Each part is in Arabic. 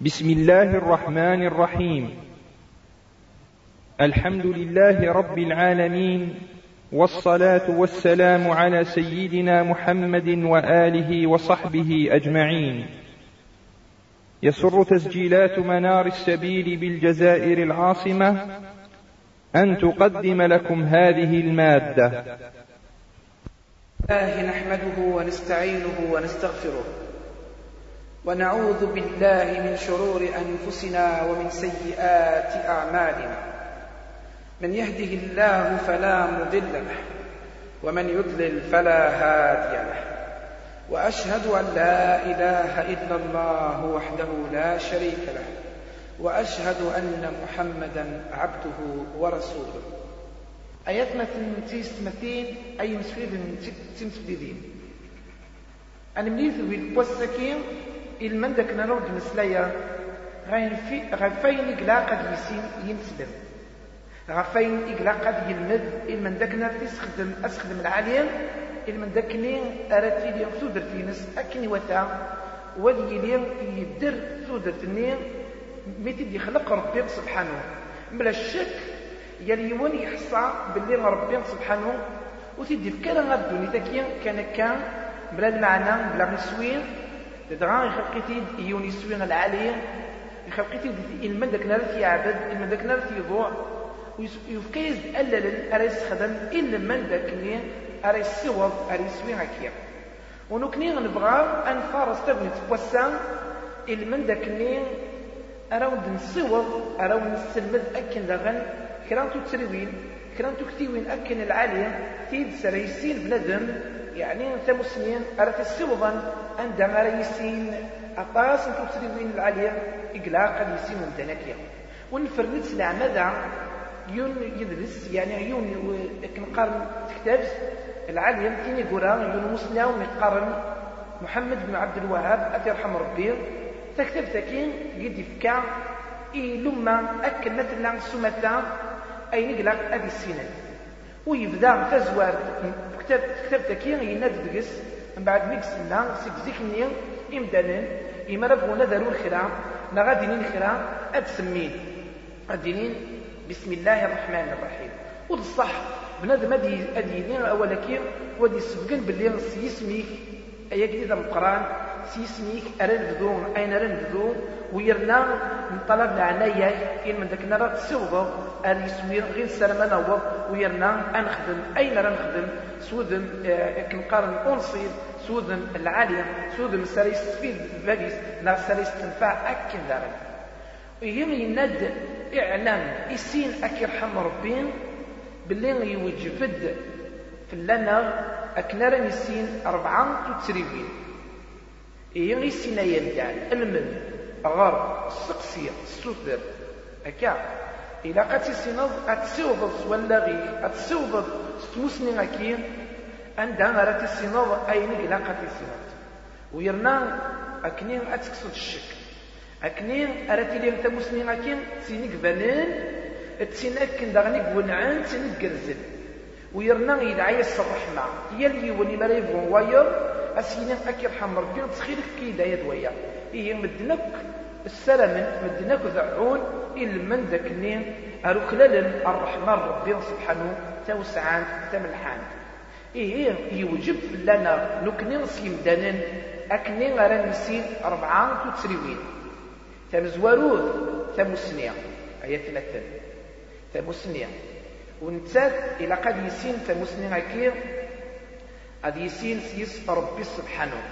بسم الله الرحمن الرحيم. الحمد لله رب العالمين والصلاة والسلام على سيدنا محمد وآله وصحبه أجمعين. يسر تسجيلات منار السبيل بالجزائر العاصمة أن تقدم لكم هذه المادة. الله نحمده ونستعينه ونستغفره. ونعوذ بالله من شرور أنفسنا ومن سيئات أعمالنا. من يهده الله فلا مضل له ومن يضلل فلا هادي له. وأشهد أن لا إله إلا الله وحده لا شريك له وأشهد أن محمدا عبده ورسوله. تيس مثين أي مسفيد تمسبيدين أنا مليث بالبوسكين ilman dak naraw d meslaya ɣef ayen i ilaq ad yissin yimeslen ɣef ayen i ilaq ad yelmed ilman dakken ad tisxedem ad sxedem lɛalyan ilman dakkni ara tili tudert-ines akken iwata wad yili yedder tudert-nni mi t-id-yexleq Rebbi subḥanahu mla ccek yal yiwen yeḥsa belli Rebbi subḥanahu ur t-id-yefka ara دغا يخلقيتي يون يسوي العالي يخلقيتي المن داك نار يعبد المن داك نار يضوع ويفكيز ألل أرى يستخدم إلا من داك ني أرى يسوض أرى يسوي هكيا ونكني نبغى أن فارس تبني تبوسان المن داك ني أرى ود نصوض أرى نسلمد أكن دغن كرانتو تسريوين كرانتو كتيوين أكن العالية تيد سريسين بندم يعني ثمسنين أرى تسوضا عندما يسين أطاس تسريوين العالية إقلاقا يسين ومدنكيا ونفرد العمدة يون يدرس يعني يون كنقارن كتابس العالية تيني قرا يون مسلم ويقارن محمد بن عبد الوهاب أتي يرحم ربي. تكتب تكين قد يفكا إي لما أكل مثلا سمتا. أي نقلق أبي السنين ويبدأ تزوار كتاب كتاب تكين يناد دقس من بعد ميكس لنا سيك زيكني إمدانا إما ربغونا دارو الخيرا ما غادي نين خيرا أتسمين غادي بسم الله الرحمن الرحيم. والصح بنادم ادي ادي اولا كي ودي سبقن باللي سيسميك ايا جديده من القران سيسميك أين ارى نبدو ويرنا من طلب العناية إن من ذاك نرى تسوض أن يسوي غير السلام نوض ويرنا أنخدم أين نخدم سودن آه، كنقارن أنصيب سودن العالية. سودن سريس تفيد بابيس نا سريس تنفع أكن دارن. يهم يند إعلان. إسين أكي رحم ربين. باللي يوجفد. في اللنا أكنار يسين أربعة تسريبين إيه يسين يلدان ألمن غر السقسية السوثر هكا إلا قد تسينض أتسوض ولا غي أتسوض ستمسني أكين عندها غير تسينض أين إلا قد تسينض ويرنا أكنين أتكسد الشك. أكنين أراتي لي تمسني أكين تسينيك بنان تسينك دغنيك ونعان تسينيك قرزل ويرنا يدعي الرحمة يلي وني مريب واير أسيني أكي رحم ربي تسخيلك كي دايد ويا. إيه مدنك السلام مدنك ذعون إلا من ذاك النين أرو خلال الرحمن ربي سبحانه توسعان تملحان. إيه يوجب لنا نكنين سيمدانن أكنين غير نسين أربعة تمزوروث تمسنية آية ثلاثة. تمسنية ونتات إلى قد يسين تمسنية كير قد يسين سيس ربي سبحانه.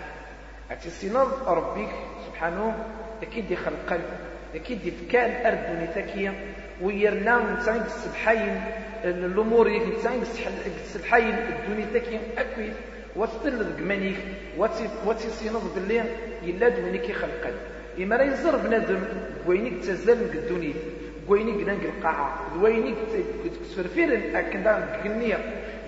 أتسينض ربك سبحانه أكيد يخلق أكيد يفكان أرض نتاكية ويرنا نتاعي السبحين الأمور نتاعي السبحين الدنيا تاكية أكيد وتطل القمانيك وتسينض باللي يلا دونيك يخلق إما راه يزر بنادم وينك تزال الدنيا وينك نانك القاعة وينك تسفرفير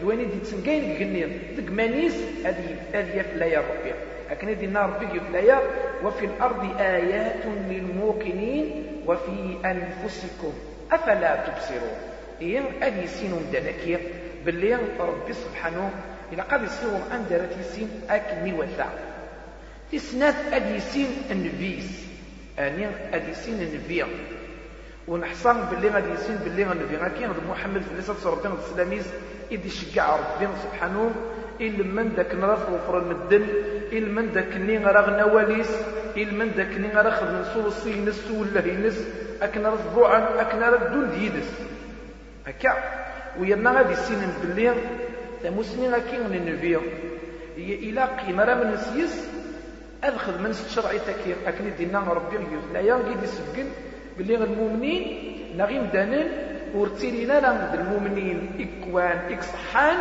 دا قنية وينك تنقين قنية دقمانيس هذه هذه لا يا ربي لكن دي النار في الآيات وفي الأرض آيات للموقنين وفي أنفسكم. أفلا تبصرون؟ إيه أدي سين دلكير باللي ربي سبحانه إذا قد يصيرهم أن درت يسين أكل وثا تسنات أدي سين النبيس. اني ادي سين النبي ونحصن باللي غادي يسين باللي النبي كاين محمد في الناس ربي السلاميز يدي يشجع ربي سبحانه إل من داك نرف وفر المدن إل من داك ني غرا نواليس إل من داك ني غرا خدم صوصي نس ولا ينس أكن رف بوعا أكن رف دون ديدس هكا. ويرنا غادي سين باللي تموسني غاكين النبي. إلى قيمة راه من نسيس أدخل من الشرعي تكير أكن دينا ربي لا ينقي يسجل باللي المؤمنين نغيم دانين ورتيلينا لنا المؤمنين إكوان إكصحان.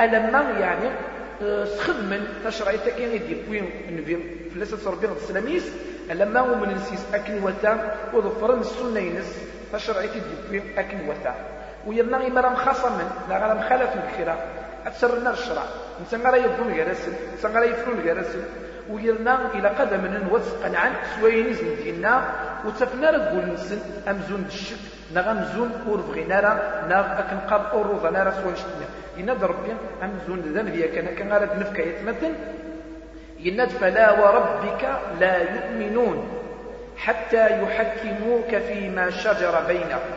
ألما يعني آه، سخدمن. تشرعي تكين يدي بوين النبي فلسة ربي غد السلاميس. ألما هو من نسيس أكن وتا وظفرن السنة ينس تشرعي تدي بوين أكن وتا ويرنا غير مرام خاصة من لا غير مخالف الخيرة. أتسرنا الشرع. نسان غير يظن جرسل نسان غير يفرون جرسل ويرنا إلى قدم من وثقا عن سوينيز ديننا. وتفنا راه نسن أمزون الشك نغ أمزون ور بغينا راه نغ أكن قاب أوروض أنا راه سوين شتنا يناد ربي أمزون ذن ذي كان كان غير نفكا يتمثل. يناد فلا وربك لا يؤمنون حتى يحكموك فيما شجر بينهم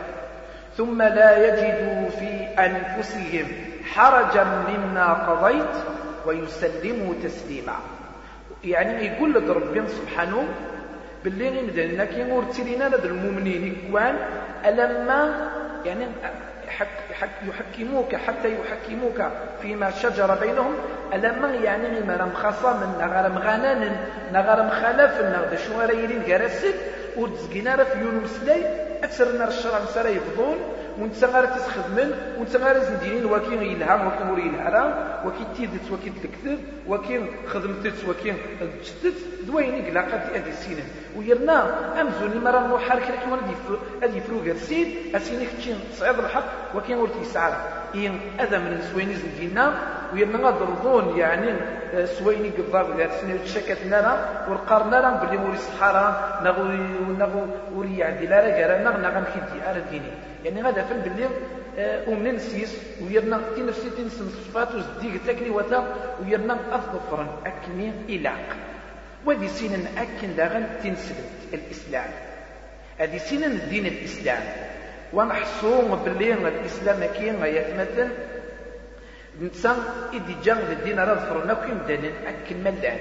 ثم لا يجدوا في أنفسهم حرجا مما قضيت ويسلموا تسليما. يعني يقول لك ربي سبحانه باللي غير مدنا كي مرتلين لدى المؤمنين كوان ألما يعني يحكموك حتى يحكموك فيما شجر بينهم ألما يعني ما رم خصم نغرم غنان نغرم خلف نغد شو ريلين جرسل ورتزقنا في يونس مسلاي أكثر نار الشرع مسارا يفضون وانت غير تسخدمن وانت غير زندينين وكين يلها وكين ور يلها وكين تيدت وكين تكتب وكين خدمتت وكين تجدت دوين يقلا قد أدي سينا ويرنا أمزوني مرة نوحر كلا كيما أدي يفرو غير سيد أسيني كتشين تصعيد الحق وكين ور تيسعى إن أذا من سويني زندينا ويرنا غضرضون يعني آه، سويني قضار غير سنة تشكت لنا ورقارنا لنا بلي موري الصحراء نغو نغو وري عندي لا رجال نغ نغم كيدي أرديني يعني غادا فن باللي ومن نسيس ويرنا تي نفسي تنسن صفات وزديق تاكني وتا ويرنا أظفرا أكني إلاق. ودي سينا أكن داغن تنسلت الإسلام. هذه سينا الدين الإسلام. ونحصوم باللي الإسلام كين يتمثل نتسان إدي جان الدين راه ظفرنا كين دانن أكن ملان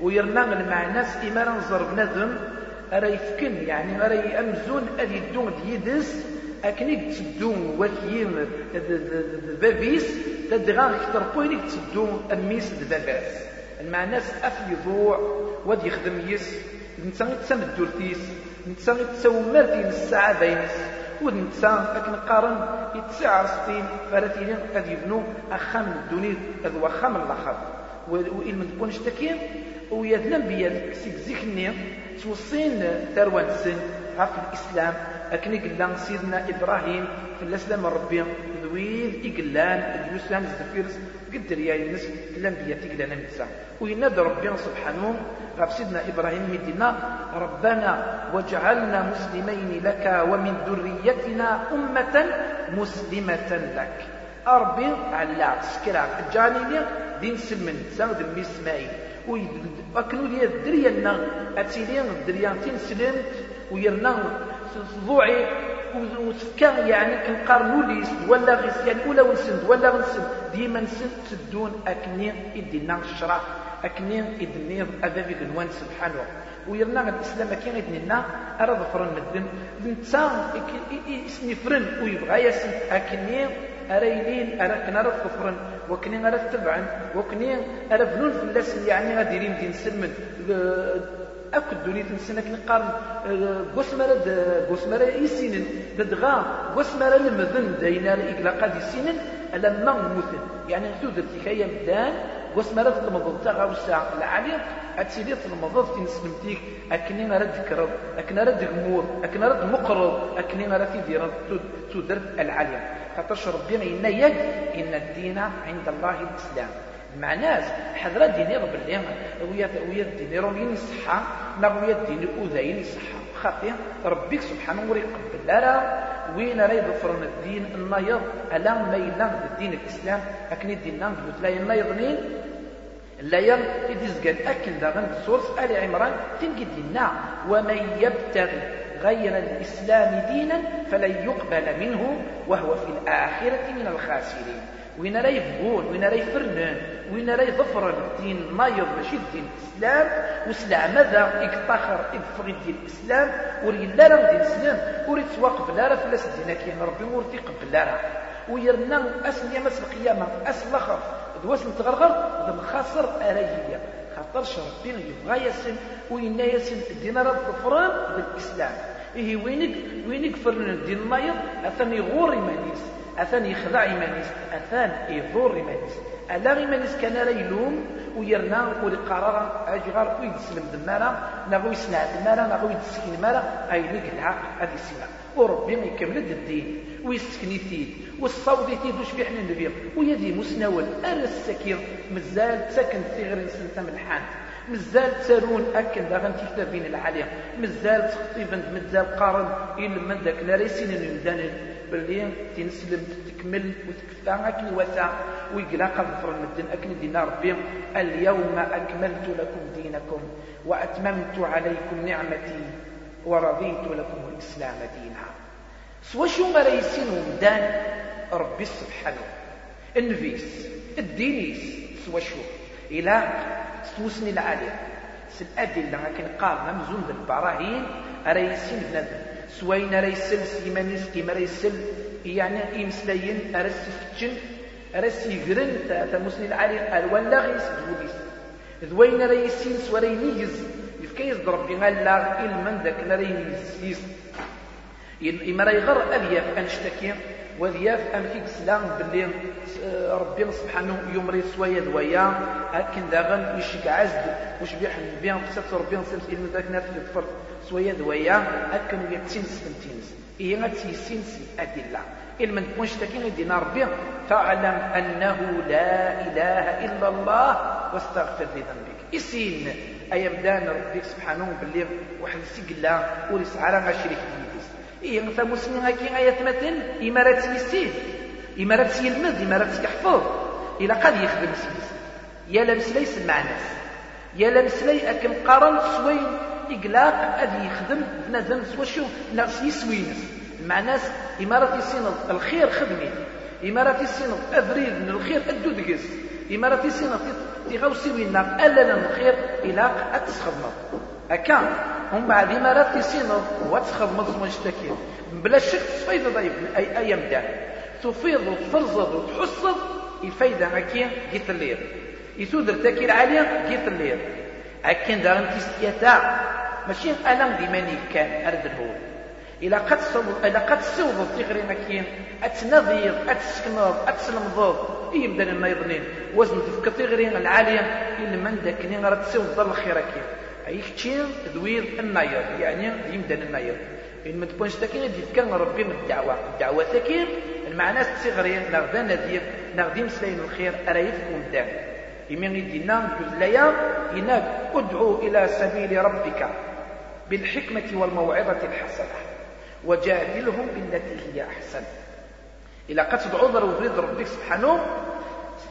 ويرنا المعناس إما نزر بنادم راه يفكن يعني راه يأمزون أدي الدون ديدس أكنك تسدون وكيم بابيس تدغان كترقو إنك تسدون أميس دباباس المعنى أف يضوع ود يخدم يس. نتا يتسام الدورتيس نتا يتساو مرتين الساعة بينس ود نتا أكن قارن يتسع رسطين فراتين قد يبنو أخام الدنيا هذا وخام الآخر. وإن من تكونش تكين ويا الأنبياء سيك زيكني توصين ثروان سن في الإسلام أكني قلنا سيدنا إبراهيم في الأسلام ربي ذويذ إقلان اليوسان زفيرس قدر يا يونس الأنبياء تقلان النساء وينادى ربي سبحانه غاب سيدنا إبراهيم مدينة ربنا واجعلنا مسلمين لك ومن ذريتنا أمة مسلمة لك. أربي على سكرا جاني دين سلمن زاد دمي إسماعيل وكنوا لي الدريا الدريا تنسلمت ويرنا ضوعي وتفكا يعني كنقارنوا ليس ولا غيس يعني ولا ونسند ولا ونسند. ديما نسند تدون اكني يدينا الشرع اكني يدني اذا في الوان سبحانه. ويرنا الاسلام كان يدنينا ارى ظفرن مدن. نتا اسمي فرن ويبغى ياسن اكني ارى يلين ارى كنا ظفرن وكني ارى تبعا وكني ارى فنون فلاس يعني غادي يريم دين سلمد أكد دوني تنسنا كنقارن قسمرة قسمرة يسينن ددغا قسمرة المذن دينا إقلا قد يسينن ألما مثل يعني تودر تكايا مدان قسمرة المضض تاغا وساعة العالية أتسيدي المضض تنسلمتيك أكني رد كرب أكني رد غمور أكني رد مقرب أكني رد تدير تودر العالية. خاطر ربي إن يد إن الدين عند الله الإسلام. معناز حضرة ديني رب اللي ويا ويا ديني رومين يصحى نا ويا ديني أذين يصحى خاطي ربك سبحانه ويقبل لا وين راه يظفرون الدين؟ النيض. ألا ما يلا الدين الإسلام؟ لكن الدين لا النيض نين لا يزقل أكل داغن سورس آل عمران. تنقد لنا ومن يبتغي غير الإسلام دينا فلن يقبل منه وهو في الآخرة من الخاسرين. وين راه يفقون وين راه يفرنان وين راه يظفر الدين نايض ماشي الدين الإسلام وسلع ماذا؟ يكتخر يفغ الدين الإسلام وري لا راه الدين الإسلام وري تواقف لا راه فلاس الدين كاين ربي ورتي قبل لا راه ويرنا أسن يا مس القيامه اسن الأخر دواس نتغرغر ذم خاسر اريجيه خاطرش ربي يبغى يسن وين يسن الدين راه ظفران بالإسلام. إيه وينك وينك فرن الدين نايض أثني غور إيمانيس أثان يخضع إيمانيس أثان يضر إيمانيس. ألا إيمانيس كان راه يلوم ويرنا قرار أجغار ويدسلم دمارا نغو يسنع دمارا نغو يدسكين مارا أينك العقل هذه السنة وربي ما يكمل الدين ويسكني تيد والصوت تيد وش بيحنا النبي؟ ويدي مسنول أرى السكير مازال ساكن في غير سنة الحان مازال تسالون أكن داغن تيكتا بين العالية. مازال تخطيبا مازال قارن إلا من ذاك لا ريسين المدان باللي تنسلم تكمل وتكفى. اكن وسع ويقلا قد المدن اكن دينا ربي. اليوم أكملت لكم دينكم وأتممت عليكم نعمتي ورضيت لكم الإسلام دينا. سوا شو ما ريسين ومدان؟ ربي سبحانه. النفيس الدينيس سوا شو إلى ستوسني العالي الأدلة لكن قال ممزون بالبراهين أريسين بنادم. سوين ريسل سيمانيس كيما ريسل يعني إمسلاين أرس فتشن أرس يقرن تمسني العالي قال ولا غيس دوليس ذوين ريسين سورين يز يفكي يضرب بها لا إلمن ذاك نرين يز إما راه يغر ألياف أنشتكي وذياف أم فيك سلام باللي آه، ربي سبحانه يمري سويا ذويا هكن داغن ويشك عزد وش بيحن بيان بسات ربي نسلس إلى ذاك ناس يطفر سويا ذويا هكن ويتسنس تنتينس إيه غتسيسينس أدلة. إن من تكونش تكين دينا ربي فاعلم أنه لا إله إلا الله واستغفر لذنبك. إسين أيام ربي سبحانه باللي واحد السجلة على شريك ديس إيه مسلم هكي آيات مثل إمارات يسيد إمارات يلمد إمارات يحفظ إلا قد يخدم سيس يا لمسلي مع الناس. يا لمسلي أكم قرن سوين. إقلاق أدي يخدم بنادم سوا شو ناس. يسوينس مع ناس إمارات يسينض الخير خدمي. إمارات يسينض أفريد من الخير أدو دقس إمارات يسينض تيغاوسي وينا ألا الخير إلاق أتسخدمض أكا هم بعد إمارات يسينض واتسخدمض ونشتكي بلا شك تصفيد ضيف أي أيام دان تفيض وتفرزض وتحصد الفايدة هكي جيت الليل. يسودر تاكير عليا جيت الليل. هكين دارن تيستياتا ماشي؟ ألم ديماني كان أرد الهول. إلا قد صوب إلا قد صوب تغري مكين. أتنظير أتسكنض أتسلمضض يبدا ما يظنين؟ وزن تفك تغري العالية. إلا من ذاك نين راه تسوي ضل الخير أي كتير دوير الناير يعني يمدن الناير. إن ما تكونش تاكين كان ربي من الدعوة. الدعوة تاكين المعنى تسغري نغدا ندير نغدي مسلين الخير أرا يفكم دان إمين يدينا جزليا إنك أدعو إلى سبيل ربك بالحكمة والموعظة الحسنة. وجادلهم بالتي هي أحسن. إلى قد تدعو ضروري ربك سبحانه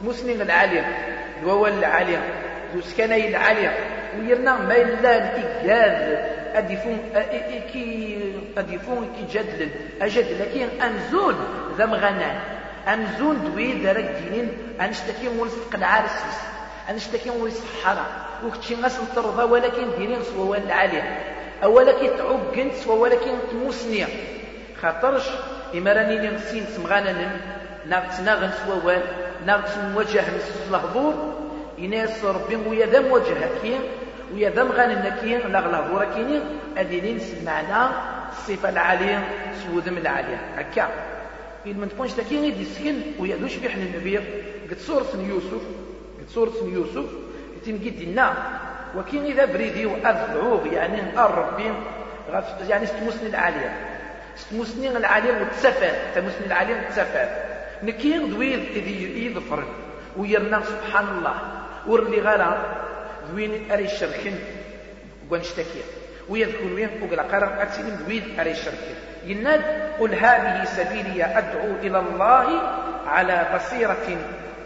مسلم العالية الوول العالية ذو سكني العالية ويرنا ما إلا إيجاد أدفون كي أدفون كي جدل. أجد لكن أنزول ذا مغنان أنزول دوي دارك دينين. أنشتكي مول العارس أنشتكي الصحراء وكتشي غاس نطرضا ولكن دينين سوا العالية أولكن تعوقنت سوا ولكن تموسنيا خاطرش إما راني نغسين سمغانا نغتناغن سوا نغتنوجه من الهبور يناس ربي ويا ذا موجه كين ويا ذا مغان كين لا غلا كينين ادينين سمعنا الصفة العالية سوذم العالية. هكا. إن ما تكونش يدي سكن ويا دوش بيحن النبي قد صورة يوسف قد صورة يوسف تنقيد النا وكين إذا بريدي وأذعوه يعني الربي يعني ستمسني العالية. ستمسني العالية وتسفر. تمسني العالية وتسفر. نكين دويل إذي يظفر ويرنا سبحان الله. ورلي غالا دوين أري الشرخين؟ ونشتكي ويذكر وين وقال قرر أتسلم دوين أري الشرخين؟ يناد قل هذه سبيلي أدعو إلى الله على بصيرة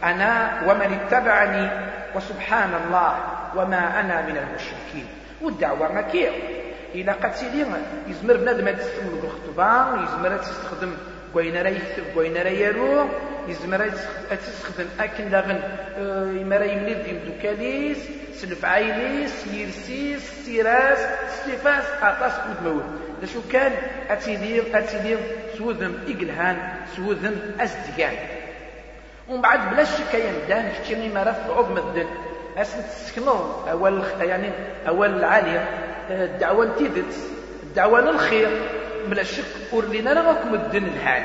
أنا ومن اتبعني وسبحان الله وما أنا من المشركين. والدعوة ما كير إلا يزمر بنادم تستعمل الخطبة يزمر تستخدم كوين راه يكتب كوين يزمر تستخدم أكن داغن يما راه يملي ديال دوكاليس. سلف عايليس يرسيس سيراس ستيفاس أطاس مدموت شو كان أتيدير أتيدير سوذم إقلهان سوذم أزدقان ومن بعد بلا شك يمدان كتشي ما راه عظم الدن أسن تسكنو أول يعني أول العالية الدعوة تيدت الدعوة للخير. بلا شك ورلينا راكم الدن الحال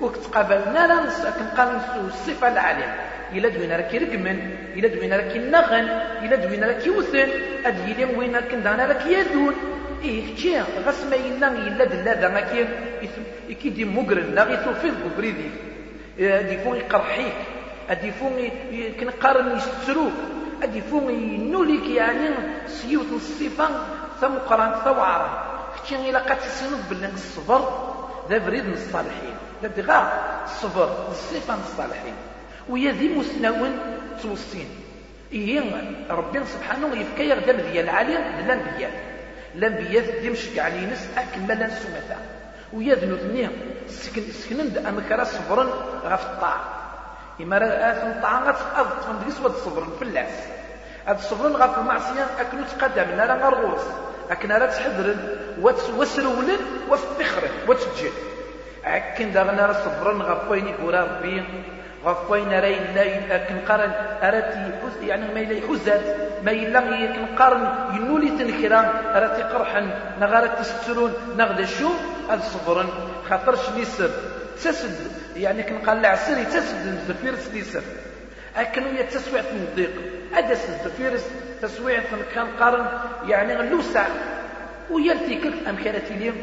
وتقابلنا لا كنبقى نسو الصفة العالية. إلا دوينا راه كيرقمن إلا دوينا راه كينغن إلا دوينا راه كيوثن أد يلي وين كندانا راه كيادون إيه كتشي غاس ما يلا إلا دلا دا كي كيدي مقرن لا غيتوفيض ببريدي. أدي فون يقرحيك أدي فون كنقارن يستروك أدي فون ينوليك يعني سيوت الصفة ثم قران ثوعرا كتشي إلا تسند بالله الصبر ذا بريد من الصالحين ذا بغا الصبر الصفة من الصالحين. ويا ذي مسنون توصين إيه ربي سبحانه يفكا يغدم ديال العالم الأنبياء. الأنبياء ديمشق علينس أكمل سمثا ويا ذنوثني سكن سكنن أمكرا صبرا غف الطاعة. إما راه أثن الطاعة غتفقد تفندقس ود صبرا فلاس هاد الصبرا غف المعصية أكنو تقدم لا غرغوس أكن راه تحذرن وسرولن وفخرن وتسجل أكن داغنا صبرا غف وين يقول ربي غف وين راي لا كنقارن. أراتي يعني ما الا يحزات ما الا كنقارن ينولي تنكرا أراتي قرحا نغارت تسترون. نغدا شو؟ هذا صبرا خاطرش ليسر تسد يعني كنقال العسر تسد الزفيرس ليسر اكن ويا تسويع الضيق ادس الزفيرس تسويع كنقارن يعني غلوسع ويا التيكل امكانتي اليوم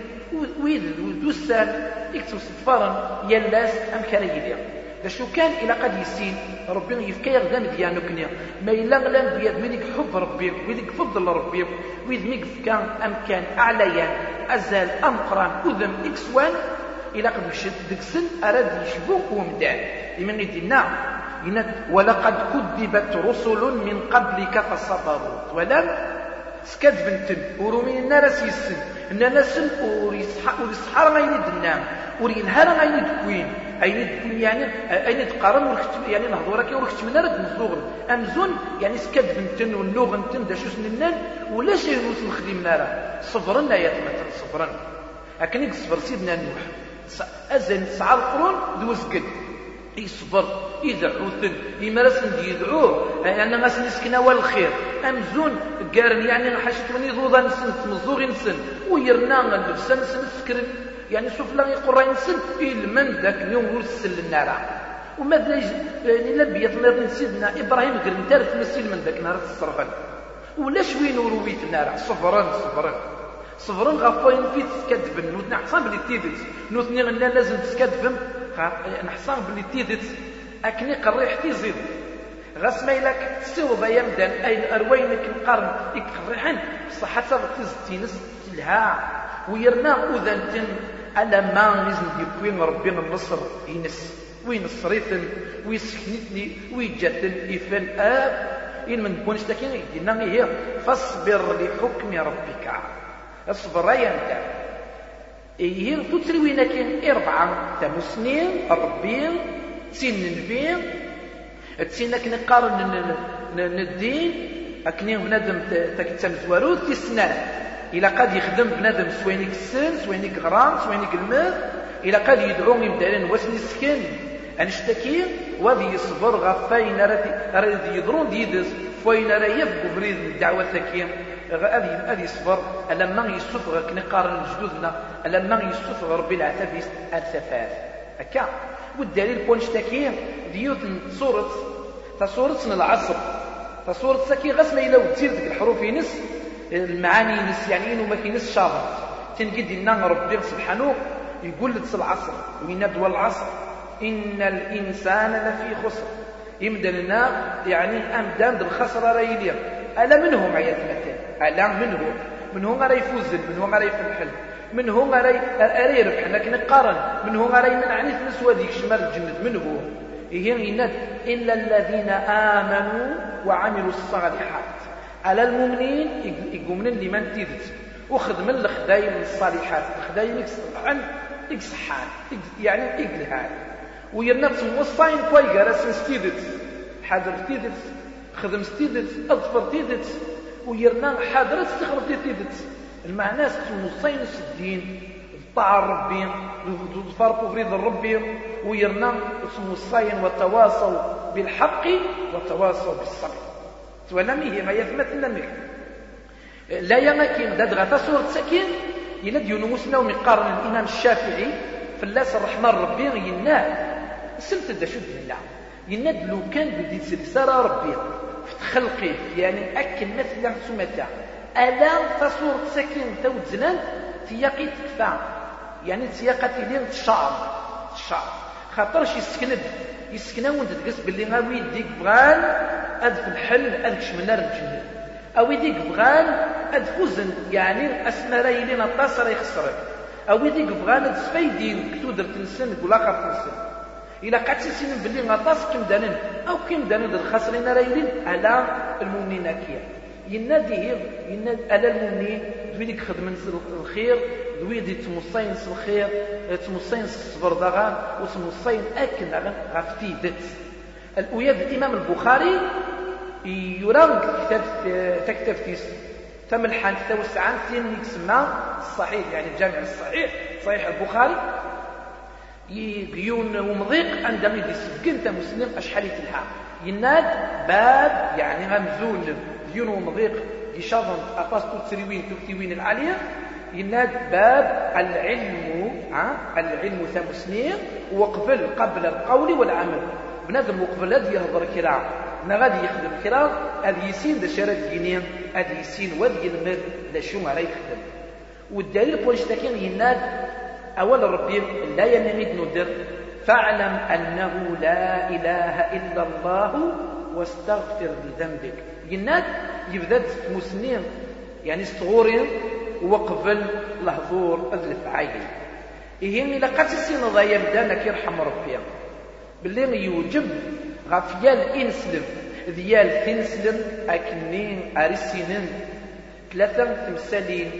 ويد ودوسان يكتب صفارا يلاس امكانتي اليوم شو كان إلى قد يسين؟ ربي يفكا يغدان ديالو كنيا. ما إلا غلان بيد ويدك حب ربي ويدك فضل ربي. ويد ميك فكا أمكان أعليا أزال أمقران أذم إكسوان إلى قد مشت دكسن أراد يشبو ومدان لمن يدينا ولقد كذبت رسل من قبلك فصبروا. ولم سكاد بنتن. ورومين النار سيسن ان ناسن وريصحار غاين يدنا ورينهار غاين يدكوين اين تكون يعني اين تقارن وركت يعني نهضر كي وركت من رد نزوغن. أمزون يعني سكاد بنتن واللغن تن دا شو سننان ولا شي نوس نخدم نارا. صبرنا يا تمثل صبرا اكن صبر سيدنا نوح. ازن تسعة القرون دوز قد. يصبر يدعوثن يمارسن يدعوه يعني غاس نسكنا والخير أمزون قارن يعني حشتوني ذوضا نسن تمزوغ نسن. ويرنا اللبسة نسن سكرن يعني شوف لا يقول نسن إلمن ذاك اليوم ورسل النار وماذا يعني لم يطلب سيدنا إبراهيم قرن تارث مسيل من ذاك نهار الصرفان ولا شوين ورويت النار صفرا صفرا صفرا غفوين في تسكدبن نوت نحصان بلي تيدت نوت نغنا لازم تسكدبن نحصان بلي تيدت. أكني قريح تيزيد. غاس ما إلاك تسوب يمدن أي أروينك القرن. يكرحن صحة تزتينس تلها. ويرنا أذنتن ألا ما نزن يكوين ربي النصر ينس. وينصريتن. ويسكنتني ويجاتن إفن آب. إن من بونش تكين يدينا هي فاصبر لحكم ربك. اصبر يا إيه تتروينك أربعة. تمسنين ربي سن البيض تسينك نقارن الدين. أكني بنادم تكتم زواروت تسنان إلا قد يخدم بنادم سوينيك السن سوينيك غرام سوينيك الماء. إلا قد يدعو يمدالين واسني السكن. أنشتكي وذي يصبر غفاين راه يضرون ديدس فوين راه يبقوا بريد الدعوة ثكية غادي يصبر لما يسفغ كني قارن جدودنا لما يسفغ ربي العتابيس الثفاف. هكا. والدليل بون شتاكي ديوت صورة تصورة العصر. تصورة ساكي غسمة إلا وتزيد ديك الحروف ينس المعاني ينس يعني إنه ما كينس شابط تنقد لنا ربي سبحانه يقول لك العصر وين دول العصر؟ إن الإنسان لفي خسر. يمدى لنا يعني أمدان الخسر راه ألا منهم عيات مثال ألا منهم من هو غير يفوز؟ من هو غير يفلحل من هو غير يربح؟ لكن قارن. من هو غير يمنعني في نسوى ديك شمال الجنة؟ من هو؟ هي يناد إلا الذين آمنوا وعملوا الصالحات. على المؤمنين يقومن اللي من تيدت. وخدم الخدايم الصالحات. الخدايم يكسحان يكسحان يعني يقلهان ويرنا تسمو الصاين كوي قرس ستيدت حاضر تيدت. خدم ستيدت أظفر تيدت ويرنا حاضر تستخدم تيدت. المعنى تسمو الصاين الدين طاعة ربي ظفر بغريض ربي ويرنا اسمه الصاين وتواصوا بالحق وتواصوا بالصبر. ولم هي ما يثمت لمك لا يمكن داد غتا سورة سكين يند ينوسنا ومقارن الإمام الشافعي فلاس الرحمن ربي يناد. سمت شد الله يناد لو كان بدي سلسارة ربي. في خلقي يعني أكل مثلا سمتا ألا تصور سكين تود زلان تياقي تكفى يعني تياقتي لين الشعر. الشعر. خاطرش يسكند يسكنا وانت تقص باللي غاوي يديك بغال اد في الحل اد كشمنا الجنة أو يديك بغال اد فوزن يعني اسمرا يلي نطاس راه يخسرك أو يديك بغال اد سفايدين كتودر تنسن ولا خاف تنسن إلا قعدت سنين باللي غطاس كم دانن أو كم دانن الخاسرين راه يلين على المؤمنين كيا ينادي ينادي على المؤمنين دويديك خدمة الخير. دويدي تمصين الخير. تمصين الصبر دغان وتمصين أكن غفتي دت. الأوياد الإمام البخاري يرام كتاب تكتب تيس. تم الحان كتاب السعان سين يسمى الصحيح يعني الجامع الصحيح. صحيح البخاري. يقيون ومضيق عندما يسبقن انت مسلم أشحال يتلحى. يناد باب يعني غمزون ديون ومضيق يشاظن أطاس تسريوين تكتوين العالية. يناد باب العلم ها العلم ثم سنين وقبل قبل القول والعمل. بنادم وقبل هذا يهضر كرا. ما غادي يخدم كرا. هذا يسين ذا شرط دينين هذا يسين وذ يلمد ذا شو ما يخدم. والدليل بوش تكين يناد أول ربي لا ينمد ندر. فاعلم أنه لا إله إلا الله واستغفر لذنبك يناد يبدأ مسنين يعني استغورين وقبل الهضور الفعايل إيه إلا قد السين ضايا بدانك يرحم ربي باللي يوجب غفيال إنسلم. ديال تنسلم أكنين أرسينين. ثلاثة تمثالين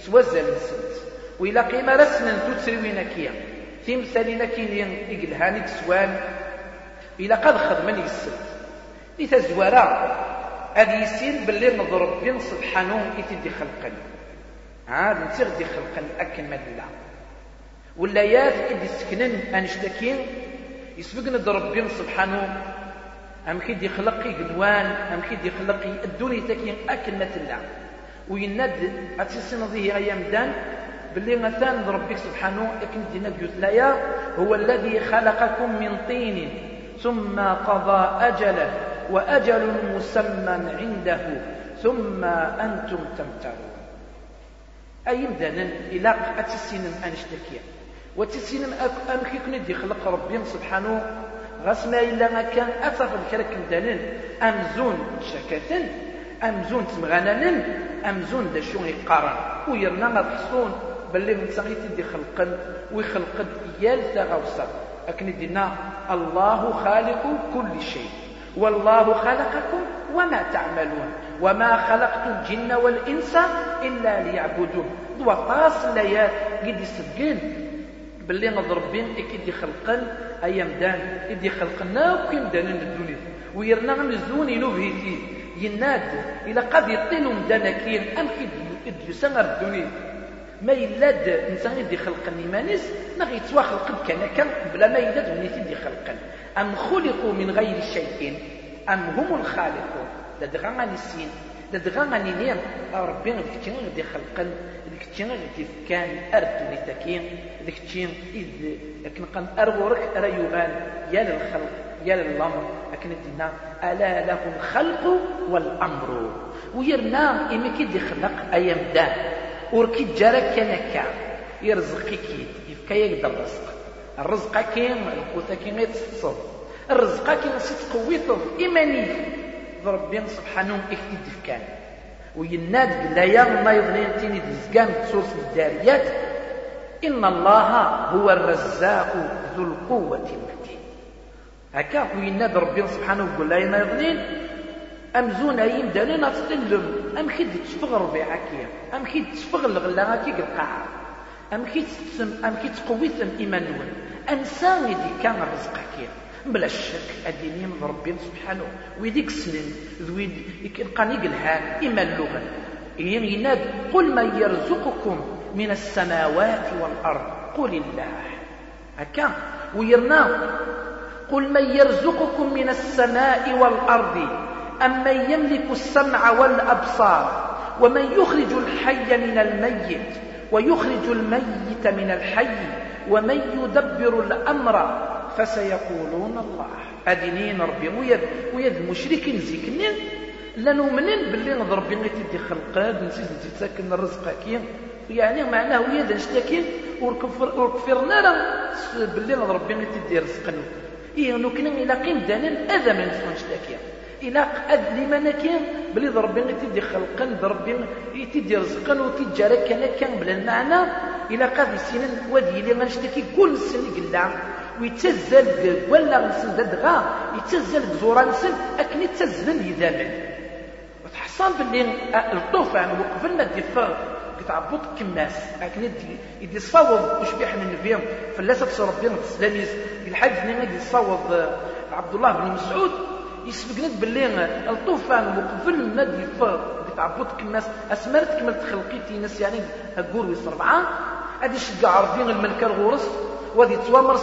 سوزل نسلت وإلا قيمة رسنا تتسروين كيا تمثالين كينين إقلهانك سوان إلا قد خدمني السلت لتزورا هذه يسين باللي نضرب بين سبحانه يتدي خلقني. عاد نسير دي خلقا أكن مدلا والليات إدي سكنن أنشتكين يسبقنا ربي سبحانه أم كيدي خلقي قدوان. أم كيدي خلقي الدوني تكين. أكن مدلا ويند أتسين ذي أيام دان. باللي مثلا ربك سبحانه دينا بيوت هو الذي خلقكم من طين ثم قضى أجله وأجل مسمى عنده ثم أنتم تمترون. أي مدانا إلا أتسينم أنشتكي أمكي كن دي خلق ربي سبحانه غسما إلا ما كان أثر الكرك مدانا أمزون شكاة أمزون تمغانا أمزون دا شو يقارن. ويرنا غتحصون باللي من سغيتي دي خلقا ويخلق إيال تغوصا أكن دينا الله خالق كل شيء. والله خلقكم وما تعملون. وما خلقت الجن والإنس إلا ليعبدون. دوا طاس الليات قد يسبقين باللي نضرب بين أكيد خلقن أيام دان أكيد خلقنا وكيم دان الدنيا ويرنا نزون نبهتي يناد إلى قد يطيلوا مدانكين أم كيد يدلسان الدنيا ما يلاد إنسان يدي خلقا مانيس نغي يتوا خلق كان كان بلا ما يلاد ونيتي يدي خلقا أم خلقوا من غير شيء؟ أم هم الخالقون؟ لدغا السين لدغا غاني نير ربي غدي خلقا غدكتين غدي كان أردو لتكين غدكتين إذ لكن قن أرورك أرى يغان. يا للخلق يا للأمر. لكن دينا ألا له الخلق والأمر. ويرنا إمي كي دي خلق أيام دان وركي جارك كان يرزقك يفكا يقدر الرزق الرزق كاين القوت كاين يتصل الرزق كاين ستقويته إيماني. ربي سبحانه اكتب كان ويناد بالله ما يظنين تيني دزقام تسوس الداريات. إن الله هو الرزاق ذو القوة المتين. هكا ويناد ربي سبحانه يقول لا يظنين. أمزون أيم دانين أتسلم أم كي تشفغ ربيع هكيا أم كي تشفغ الغلا هكي القاع أم كي تسم أم كي تقويثم إيمانون أنسان دي كان الرزق هكيا بلا شك أديني من ربي سبحانه. ويديك السنين ذويد يبقى الهان إيمان اللغة يناد قل من يرزقكم من السماوات والأرض. قل الله. هكا ويرنا قل من يرزقكم من السماء والأرض. أم من يملك السمع والأبصار ومن يخرج الحي من الميت ويخرج الميت من الحي ومن يدبر الأمر فسيقولون الله. أدينين ربي ويد ويد مشركين زيكنين لا نؤمنين باللي نضرب ربي تدي خلقات نسيت تسكن الرزق كي. يعني معناه ويد نشتكي وركفرنا باللي ربي تدي رزقنا إيه نكنا إلى قيم دانا أذى من نشتكي إلى أد لما كان بلي ضربين تدي خلقا ضربين تدي رزقا وتجارة كان كان بلا المعنى إلى قاد سنين ودي اللي غنشتكي كل سنة قلا. ويتزل ولا نسن دغا. يتزل بزورا نسن أكن يتزل يذامن وتحصل باللي الطوفان وقبل ما ديفر كتعبط كماس. أكن يدي صوب وش بيحمل النبي فلاسة ربي تسلميز الحاج يدي صوب عبد الله بن مسعود. يسبقنا باللي الطوفان وقبل ما ديفر كتعبط كماس أسمرت كمل تخلقيتي ناس يعني أقول ويصربعان هذه شجع ربي الملكة الغورس وهذه توامر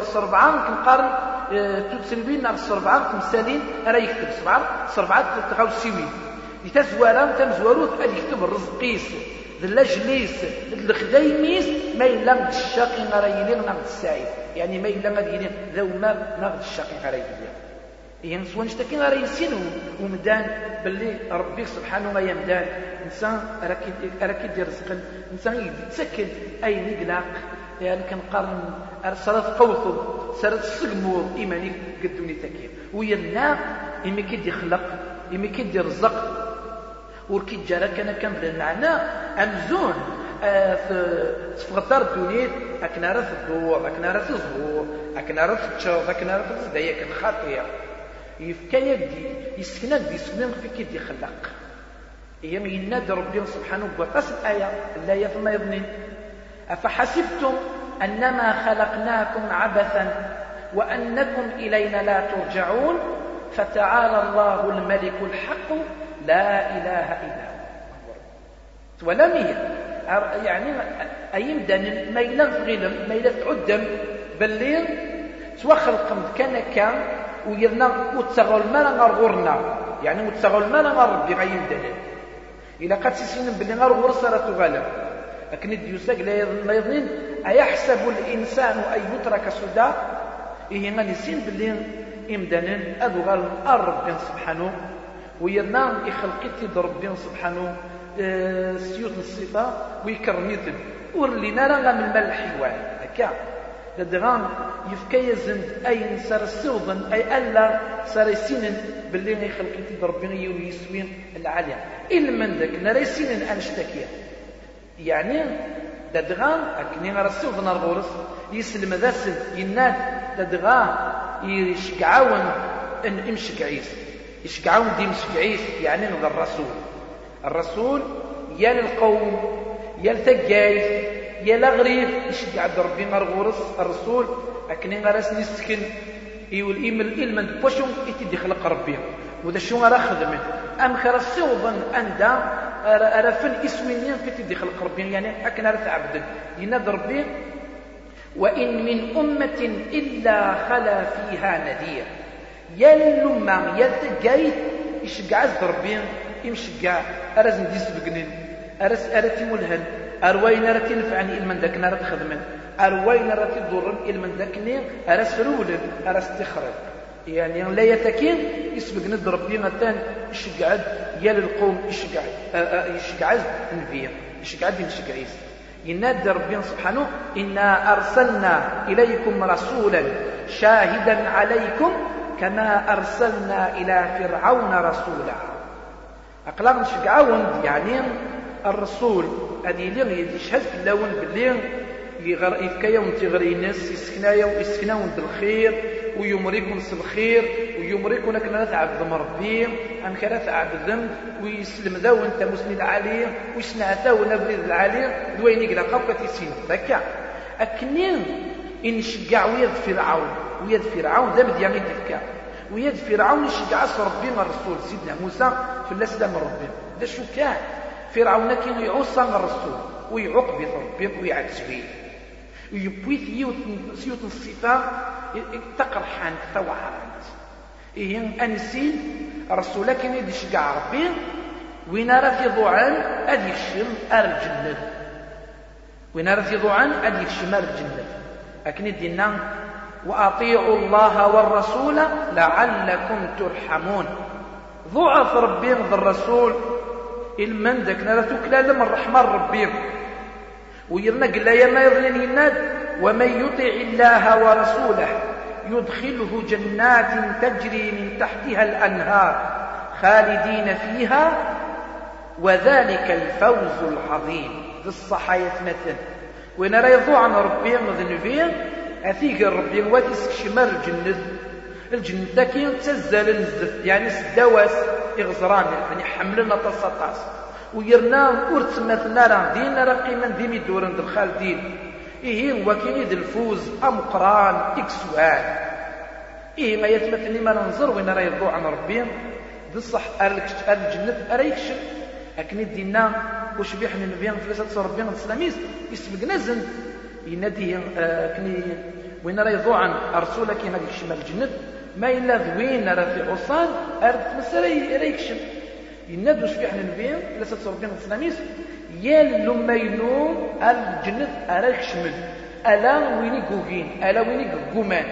السربعان كنقارن آه تسلبين نار السربعان تمثالين أنا يكتب سبعة سربعات تغاو السوين يتزوالا تمزواروت أن يكتب الرزقيس ذلا جليس الخدايميس ما إلا الشاقي غريلين نغد السعيد. يعني ما إلا غادي ذو ما نغد الشاقي غريلين. يعني سوى نشتكي غير يسين ومدان باللي ربي سبحانه ما يمدان. إنسان راك يدير رزق إنسان يتسكن. أي نقلاق يعني كنقارن صارت قوثو صارت السقمور إيماني قدوني تكير ويرنا إمي كيدي خلق. إمي كيدي رزق. وركي جارا كان كان بالمعنى أمزون. تفغطر الدنيا. أكنا راه الدور. أكنا راه الزهور. أكنا راه التشوط أكنا راه الزدايا. كان خطير يفكا يدي يسكن دي يسكن في كيدي خلق هي من ينادي ربي سبحانه وتعالى الآية الآية ثم يظنين أفحسبتم أنما خلقناكم عبثا وأنكم إلينا لا ترجعون؟ فتعالى الله الملك الحق لا إله إلا هو. ولم يعني أي مدن ما إلا غيلم ما إلا تعدم بالليل توخلق كان كان ويرنا وتسغل ما غرنا يعني وتسغل ما ربي غير دليل إلا قد سيسين بلي غير غرس راه تغالب. لكن الديوساق لا يظن أيحسب الإنسان أن يترك سدى؟ إيه غادي سين بلي إمدانا أذو غال ربي سبحانه. ويرنا يخلقيتي ربي سبحانه. آه، سيوت الصفة ويكرميتن ورلينا راه من مال الحيوان. هكا. لدغان يفكا يزند أي سار السوضن أي ألا سار يسينن باللي يخلقيتي ربي ويسوين العالية. إلا من ذاك نرى يسينن أنشتكية. يعني ددغا أكني غرسي وضنا الغورس يسلم ذاسل يناد ددغا يشكعاون إن امشك عيس يشكعاون دي مشك عيس يعني نظر الرسول. الرسول يا للقوم يا لغريب يشجع ربي غورس؟ الرسول. أكني غرس نسكن يقول إيمل إلمن بوشون يتدي خلق ربي. وذا شو غرا خدمة. أم خرسي وظن أندا أرفن اسمين في تدي خلق ربي. يعني أكن أرث عبد. يناد ربي وإن من أمة إلا خلا فيها نذير. يا للمة يا تقايد يشقع ربي يمشقع أرز نديس بقنين. أرز أرتي ملهن. أروين رتي نفعني إلمن ذاك نار تخدمن. أروين رتي ضرن إلمن ذاك أرز فرولن أرز تخرج يعني لا يتكين يسبق ند ربي مثلا يشقعد يا للقوم يشقعد. يشقعد النبي يشقعد يشقعيس ينادى ربي سبحانه إنا أرسلنا إليكم رسولا شاهدا عليكم كما أرسلنا إلى فرعون رسولا. أقلام شقعون يعني الرسول هذه اللي يشهد في اللون بالليل يفكا يوم تغري الناس يسكنا يوم يسكنا الخير ويمريكم الخير ويمريكم أكنا تعبد مربي أم كان تعبد ويسلم ذا وأنت مسند عليه ويسمع ذا ونبرد العليه دوين يقلا قبقة تيسين بكا أكنين إن شجع ويد فرعون ويد فرعون ذا مديان يدفكا ويد فرعون يشجع ربي الرسول سيدنا موسى في الأسلام ربي. ذا شو كان؟ فرعون كان يعصى الرسول ويعقب ربي ويعكس فيه ويبوي سيوت الصفة تقرحان توحرانت إيه أنسي الرسول كان يدشقع ربي وين راه في ضوعان أدي يكشم أر الجنة وين راه في ضوعان أدي يكشم أر الجنة لكن دينا وأطيعوا الله والرسول لعلكم ترحمون. ضعف ربي الرسول المن داك نرى توكلا من الرحمن ربي. ويرنا قال يا ما يظلم الناد ومن يطع الله ورسوله يدخله جنات تجري من تحتها الأنهار خالدين فيها وذلك الفوز العظيم. ذي الصحايا مثل وين راه ربي مذنبين أثيق ربي واتسك شمال الجنة الجنة داكي تزال الزف يعني سدواس إغزران يعني حملنا تصطاس ويرنا ورت مثلنا راه دين راه قيمة ديمي دورن الخالدين إيه هو كيني الفوز أمقران إكسوان إيه ما يتمثلني ما ننظر وين راه يضوع عن ربي. بصح الجنة أرى يكشف أكن دينا وش بيحنا نبيان ثلاثة ربي الإسلاميس يسبق نزن ينادي آه، كني وين راه يضوع عن أرسولك ينادي شمال الجنة ما إلا ذوين راه في عصان أرد مسألة راه يكشف ينادوا شبيح النبي ثلاثة ربي الإسلاميس يال لما يلوم الجنة أرى يكشمل ألا ويني قوغين ألا ويني قومان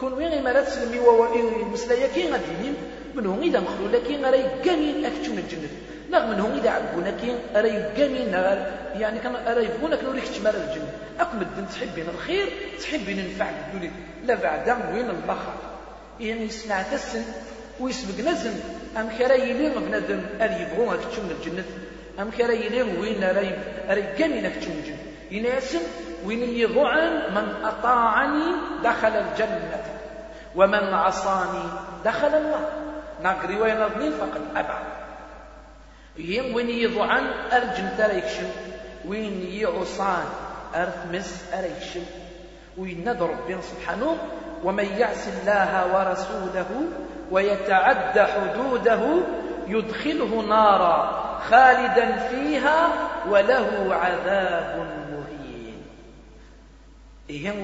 كون وين لا تسلمي ومسلايا كي غادي منهم إذا مخلو لكن راه يقامين أكتشون الجنة نغم منهم إذا عبونا كي راه يقامين يعني كان راه يبغونا كنوريك تشمال الجنة الدين تحبين الخير تحبين النفع الدنيا. لا بعد وين البخر يعني يسمع تسن ويسبق نزن. أم كرا يلين بنادم أن يبغون أكتشون الجنة. أم كرا وين راه يقامين أكتشون الجنة. يناسم وين يضعن من أطاعني دخل الجنة. ومن عصاني دخل النار ناق رواية نظنين فقد أبع يم وين يضعن أرجن تريكشن. وين يعصان أرثمس أريكشن وين ندر ربنا سبحانه ومن يعص الله ورسوله ويتعدى حدوده يدخله نارا خالدا فيها وله عذاب مهين إيه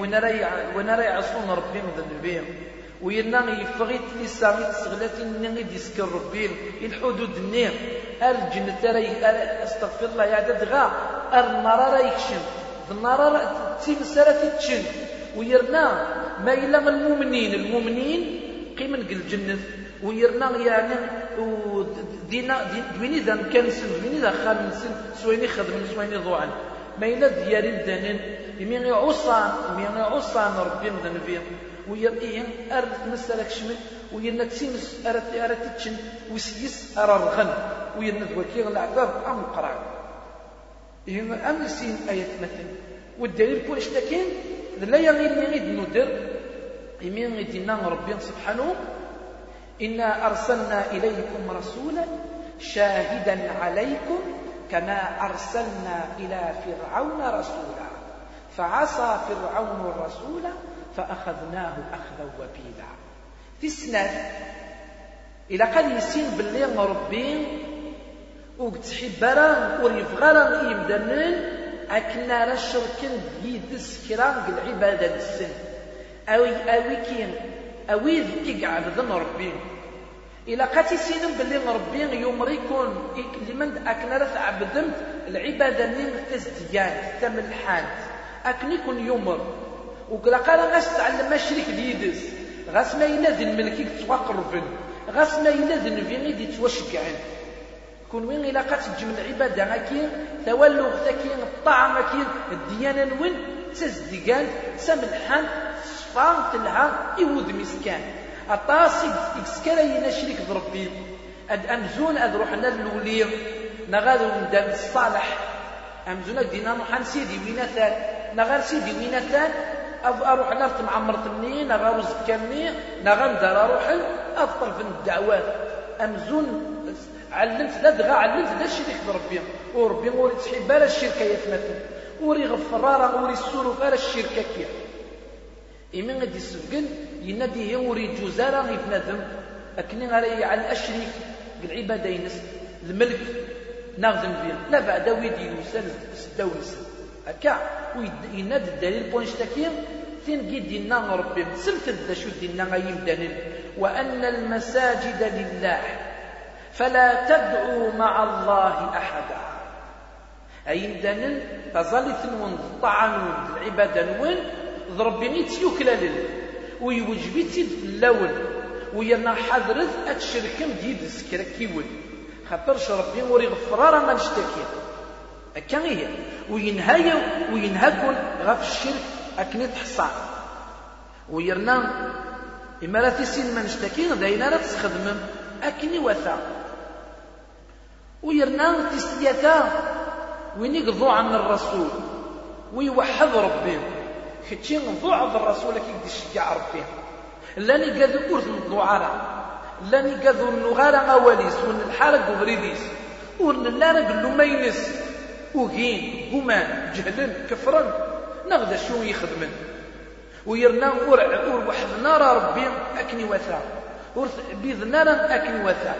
وين راه يعصون ربي ذنبهم وينا يفغيت لي سامي تسغلات إني ديسكر ربي الحدود النير الجنة راي استغفر الله يا عدد غا النار راه يكشن النار راه تيمسالة تتشن ويرنا ما إلا المؤمنين. المؤمنين قيمن قل الجنة. ويرنا يعني ودينا دويني ذا نكنسن دويني ذا خامنسن سويني خدم سويني ضوعا ما إلا ديارين دانين يمين عصان يمين عصان ربي مدن فيه. ويرئيه أرد مسألة كشمل. ويرنا تسيمس أرد أرد تتشن وسيس أرى الغن. ويرنا ذوكي العذاب أم قرع إيه أم سين آية مثل. والدليل كل اشتكين لا يغير يغيد ندر يمين يدينا ربي سبحانه. إنا أرسلنا إليكم رسولا شاهدا عليكم كما أرسلنا إلى فرعون رسولا. فعصى فرعون الرسول فأخذناه أخذا وبيلا. تسنات إلى قد يسين باللي ربي وقت راه وريفغارا يمدنن أكنا راه شركن يدس كرام العبادة السن. أوي أوي كين أوي ذكي عبدن ربي. إلا قاتي سينم باللي ربي يمريكون لمن أكنا راه عبدمت العبادة نين تزديان تملحان أكني كون يمر. وكلا قال غاس تعلم شريك ديدس غاس ما ذي الملكي تواقربن غاس ما إلا ذي نفيني دي توشكعن. كون وين إلا قات تجمع العبادة غاكين تولغ ثاكين الطعام كين الديانة نوين تزدقان سملحان صفان تلها يود مسكان. أطاسي إكسكرا ينشريك بربي. أد أمزون أد روحنا اللولي نغادو ندم الصالح. أمزون دينا نحن سيدي وينثان نغار سيدي وينثان أروح نرت معمرتني نغا وزكاني نغا ندار أروح أطلب الدعوات أمزون علمت لا دغا علمت لا الشيء اللي ربي. وربي وري تحب لا الشركة يتمثل وري غفرارا وري السلوك لا الشركة كيف إمن غادي يسفقن ينادي هي وري جوزارا يفنادم أكني غالي على الأشريك. العبادة ينس. الملك ناخذ فيه لا بعد ويدي يوسال سداونس هكا ويناد الدليل بوينشتاكين ثين قيد دينا ربي؟ سلت ذا شو دينا دليل. وأن المساجد لله. فلا تدعوا مع الله أحدا. أي دانن فظل ثنون طعنون العبادة نون ضرب نيت يوكلا ويوجبي تيد اللون ويرنا حضرت أتشركم ديد السكرة كيول خاطرش ربي وري غفرارا ما نشتكي. هكا هي. وينهايا وينهاكل غف الشرك أكني تحصى ويرنا إما لا تسين ما نشتكي داينا لا تستخدم أكني وثا. ويرنا تستياتا وين يقضوا عن الرسول ويوحد ربي كتشي ضعف الرسول كي يشجع ربي. لاني قادو أرث الضعارة لاني قادو النغارة أوليس ون الحالة قبريديس ون لانا قلو مينس وهين قمان جهلن كفرن نغدا شو يخدمن. ويرنا ورع ور وحدنا ربي أكني وثا ور بيذنا أكني وثا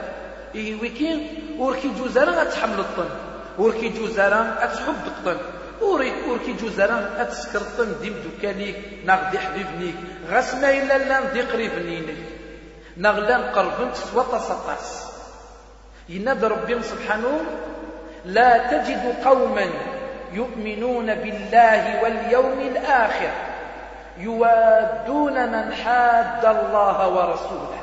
إيه ويكين؟ وركي جوزارا غتحمل الطن. وركي جوزارا غتحب الطن. وركي جوزارا أتسكر الطن. ديم دوكاليك ناغدي حبيبنيك. غاس ما الا لا ندي قريبنينك نغلا نقربن تسوى طاس ينادى ربي سبحانه لا تجد قوما يؤمنون بالله واليوم الآخر يوادون من حاد الله ورسوله.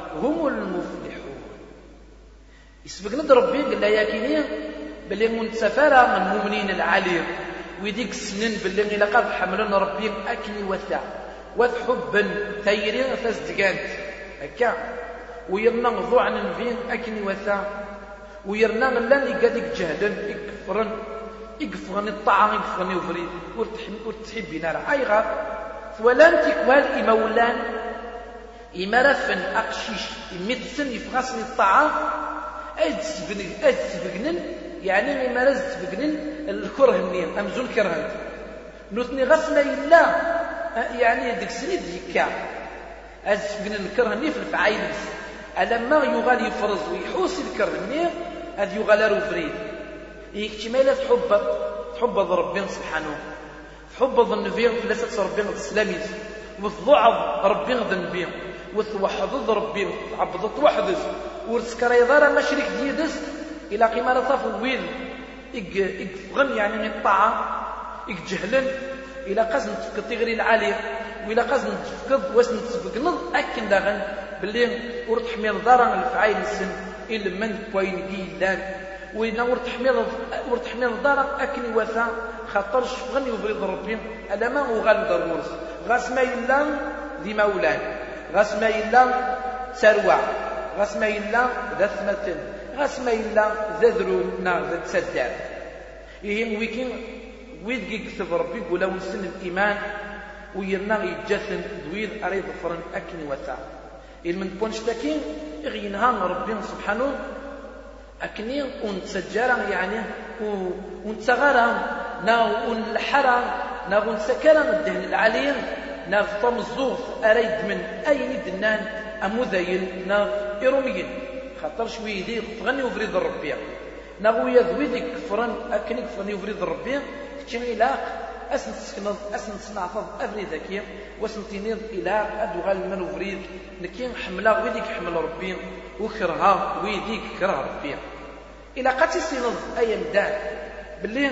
هم المفلحون. يسبق ربي قال يا كيني بلي منتفرة من المؤمنين العالي ويديك السنين بلي إلا قد حملون ربي أكني وثا. وثحبا ثيرين فازدقانت هكا ويرنا غضو عن أكني وثا. ويرنا غلان يقادك جهدا. يكفرن. يقفغن الطعام يقفغن يفري. ورتحبين راه أي غاب. ولان تكوال إمولان إما رفن أقشيش إميتسن يفغسن الطعام أي تسبقنن يعني إما راز تسبقنن الكره النيم أمزون كرهن نثني غسنا إلا يعني ديك سنيد يكا. أز تسبقنن الكره النيم في الفعايلس ألما يغال يفرز ويحوس الكره النيم هذ يغال روفريد يكتمال تحب تحب ربنا سبحانه. تحب النبي لا ربنا السلاميز وتضعف ربي النبي. وتوحد ربي عبد توحد ورسكر يضار ما شريك ديدس إلى قيمة طاف ويل. يفغن يعني من الطاعة يجهلن إلى قصد تفقد تغري العالية وإلا قصد تفقد واش نتفقنض أكن داغن باللي ورد حمير دارا الفعايل السن إلا من كوين جيلان وإذا ورد حمير ورد حمير دارا أكن وثا خاطر شفغن يبرد ربي ألا ما وغال ضرورس غاس ما يلا ذي مولان غاس ما يلا سروع غاس ما يلا ذا ثمة غاس ما يلا ذا ذرو نا ذا تسداد إيه ويكين ويد يكتب ربي يقول ونسن الإيمان ويرنا يجثن ذويد أريد فرن أكن وثا من بونش تاكين غينها ربي سبحانه أكني ونتسجارا يعني ونتغارا نا ونلحرا نا ونسكرا الدهن العليم. نا طمزوغ أريد من أين دنان أمذين نا إروميين خاطر شوي دي تغني وفريد الربيع نا غويا ذويدك كفران أكني كفرني وفريد الربيع كتشي لاق أسن تسكنض أسن تصنعفض أفري ذكي وأسن تنيض إلى أدو غال من وفريد. نكين حملا ويديك حمل ربي. وكرها ويديك كره ربي. إلى قد سينض أي مدان باللي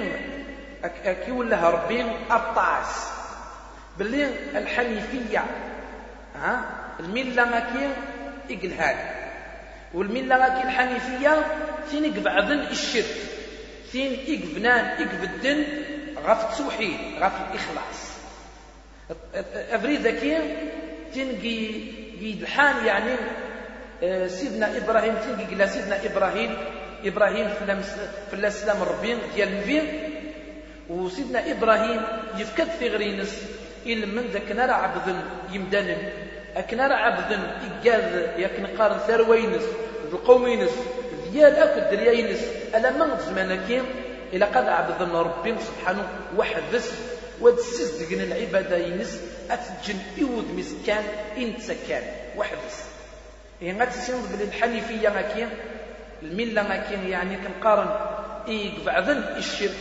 كي ولا ربي أبطاس. باللي الحنيفية ها؟ الملة ماكين إقلهاد والملة ماكين الحنيفية تين إقبعضن الشرك؟ تين إقبنان إقبدن غف التوحيد غف الإخلاص. أفري ذكي تين قيد الحان يعني آه، سيدنا إبراهيم تين قيد سيدنا إبراهيم؟ إبراهيم في الأسلام ربي ديال النبي وسيدنا إبراهيم يفكد في غرينس. إلا من ذاك نرى عبد يمدن أكن راه عبد إجاز يكن قارن ثروينس القومينس ديال أكد درياينس. ألا من كيم؟ إلا قد عبد ربي سبحانه وحدس ودسس دقن العبادة ينس أتجن إود مسكان إنت كان وحدس إيه غاتسين بلي الحنيفية ما كيم؟ الملة ما كيم؟ يعني كنقارن. إيك بعضن الشرك.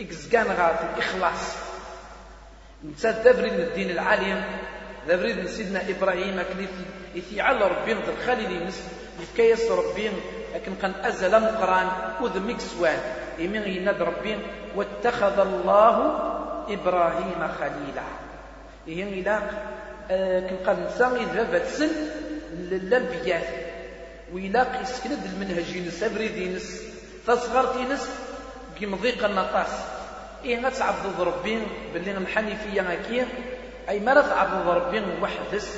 إكزكان غات الإخلاص نتا دابرين الدين العالي دابرين سيدنا إبراهيم أكن على ربي الخليل نس يفكيس ربي لكن كان أزل مقران وذ سوان يمين يناد ربي واتخذ الله إبراهيم خليلا. إيه إلا آه، كن قال نسان إذا باتسن للأنبياء. ويلاقي سكند المنهج ينس أبريد ينس تصغر ينس كيمضيق النطاس إيه غتعبد ربي باللي الحنيفية هكي أي ما تعبد ربي وحدس.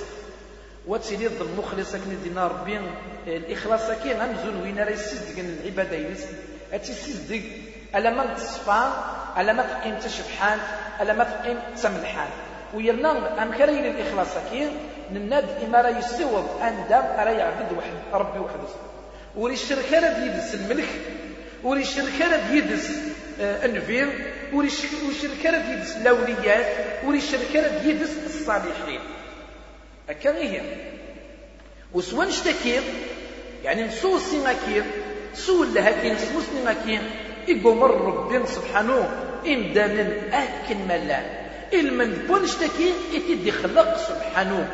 وتسيدي ضد المخلص كن دينا ربي الإخلاص كي غنزون وين راه يسيزدق العبادة ينس أتيسيزدق ألا ما تصفى ألا ما تقيم تشبحان ألا ما تقيم تملحان ويرنا أن كرين الإخلاص كي نناد إما راه يستوض أن دام راه يعبد وحد ربي وحده وري الشركة راه يدس الملك. وري الشركة راه يدس آه، النفير يدس الأوليات وري الشركة راه يدس الصالحين. هكا هي. وسوا نشتكي يعني نسو سيناكير سو لهاكين سو سيناكير إقومر ربي سبحانه إمدانا أكن ملان المن بون نشتكي إتي خلق سبحانه.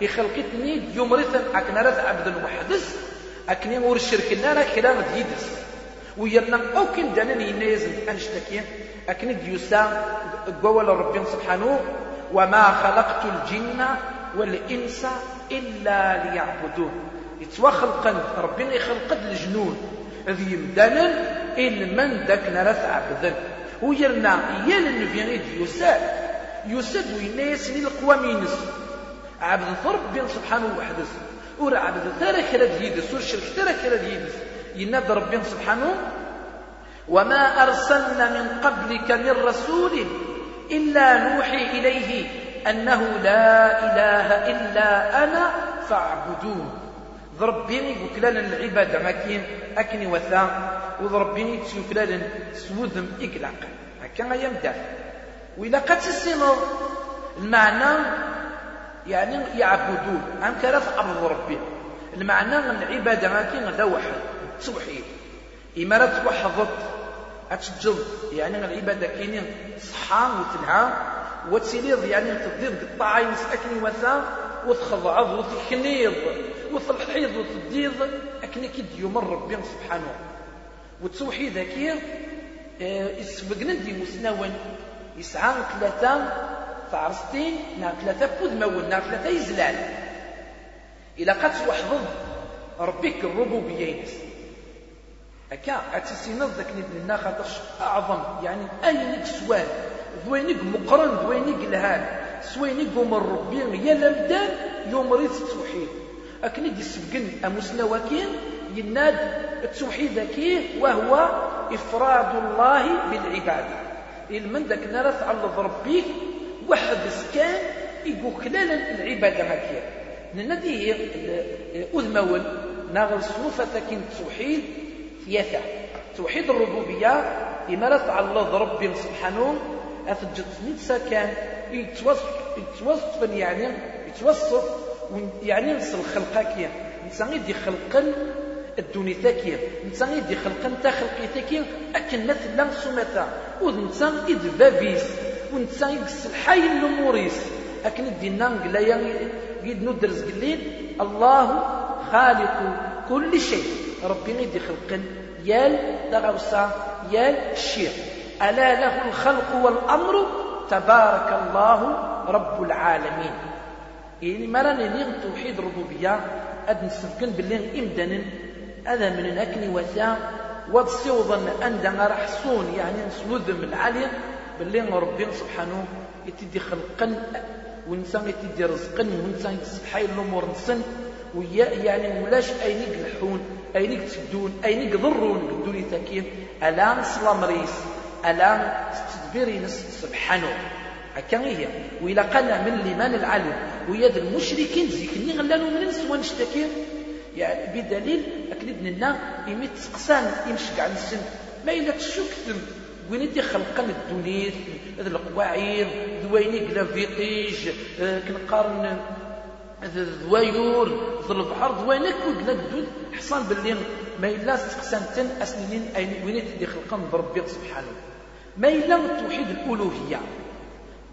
يخلقتني يمرثا أكن رث عبد وحدس أكني ور الشرك لنا كلام ديدس. ويرنا أو كن دانا ينيزم أنشتكي أكن ديوسا قول ربي سبحانه وما خلقت الجن والإنس إلا ليعبدون. يتوخلقن ربي يخلق الجنون. ذي يمدانا إن من داك نرث عبدا ويرنا يال النبي يساد يساد ويناس القوامينس عبد ربي سبحانه وحده. ورا عبد ثرى كلا ديدس ورشرك ثرى كلا ديدس يناد ربي سبحانه. وما أرسلنا من قبلك من رسول إلا نوحي إليه أنه لا إله إلا أنا فاعبدون. ضربيني وكلالا العبادة ما كاين أكني وثا وضربيني تسوكلالا سوذم إقلاق هكا يمدع وإذا قد تسينو المعنى يعني يعبدون. أم كلا عبد ربي المعنى العبادة ما كاين هذا واحد توحيد إما توحدت أتجد يعني العبادة كاينين صحة وتلها. وتسيليض يعني تضيض. قطاعين أكني وثا وتخضعض وتكنيض. وتلحيض وتديض أكني كي يمر ربي سبحانه. وتسوحي ذاكي. آه يسبقنا دي مسنون يسعى ثلاثة فعرستين نا ثلاثة بودمون نا ثلاثة يزلال. إلا قد توحضض ربك الربوبية هكا اتسينض ذاك ندنا خاطرش أعظم. يعني أي سؤال ذوينيك مقرن ذوينيك لهان سوينيك قوم ربي يا لمدان يوم ريت التوحيد أكني دي سبقن أمسنا وكين يناد التوحيد ذكي وهو إفراد الله بالعبادة المن ذاك نرث على ربي واحد سكان يقول كلالا العبادة هكيا ننادي أذمول ناغل صنوفة كين التوحيد ثلاثة توحيد الربوبية على الله ربي سبحانه أفجد نتسا كان يتوصف يتوصف يعني يتوصف يعني نص الخلق كيا نسان يدي خلقا الدنيا تاكيا نسان يدي خلقا تا خلقي تاكيا أكن مثلا سمتا ونسان إد بابيس. ونسان يقس الحي النموريس أكن دينا قلايا قيد ندرس قليل. الله خالق كل شيء. ربي يدي خلقا يال دغوسا يال الشيخ. ألا له الخلق والأمر؟ تبارك الله رب العالمين. يعني ما راني توحيد الربوبية أد نسفكن باللي إمدنا هذا من أكل وثا وتصيوضا أن راح صون يعني نسلوذ من العالية باللي ربي سبحانه يتدي خلقا وإنسان يتدي رزقا وإنسان يتسبحي الأمور نسن. ويا يعني ولاش أينيك الحون أينيك تدون أينيك ضرون قدوني تاكين ألا نسلام ريس ألا تدبيري سبحانه. هكا هي وإلا قال من لمن العلم. ويد المشركين زيكني غلانو من نسوى نشتكي يعني بدليل أكلد لنا يميت تسقسان يمشي كاع نسن ما إلا تشكتم. وين يدي خلقا الدنيا هذا القواعير دويني كلا فيتيج آه، كنقارن ذوايور في البحر دوينك وقنا الدود حصان باللي ما إلا تن أسنين وين يدي خلقا بربي سبحانه. ما إلا توحيد الألوهية.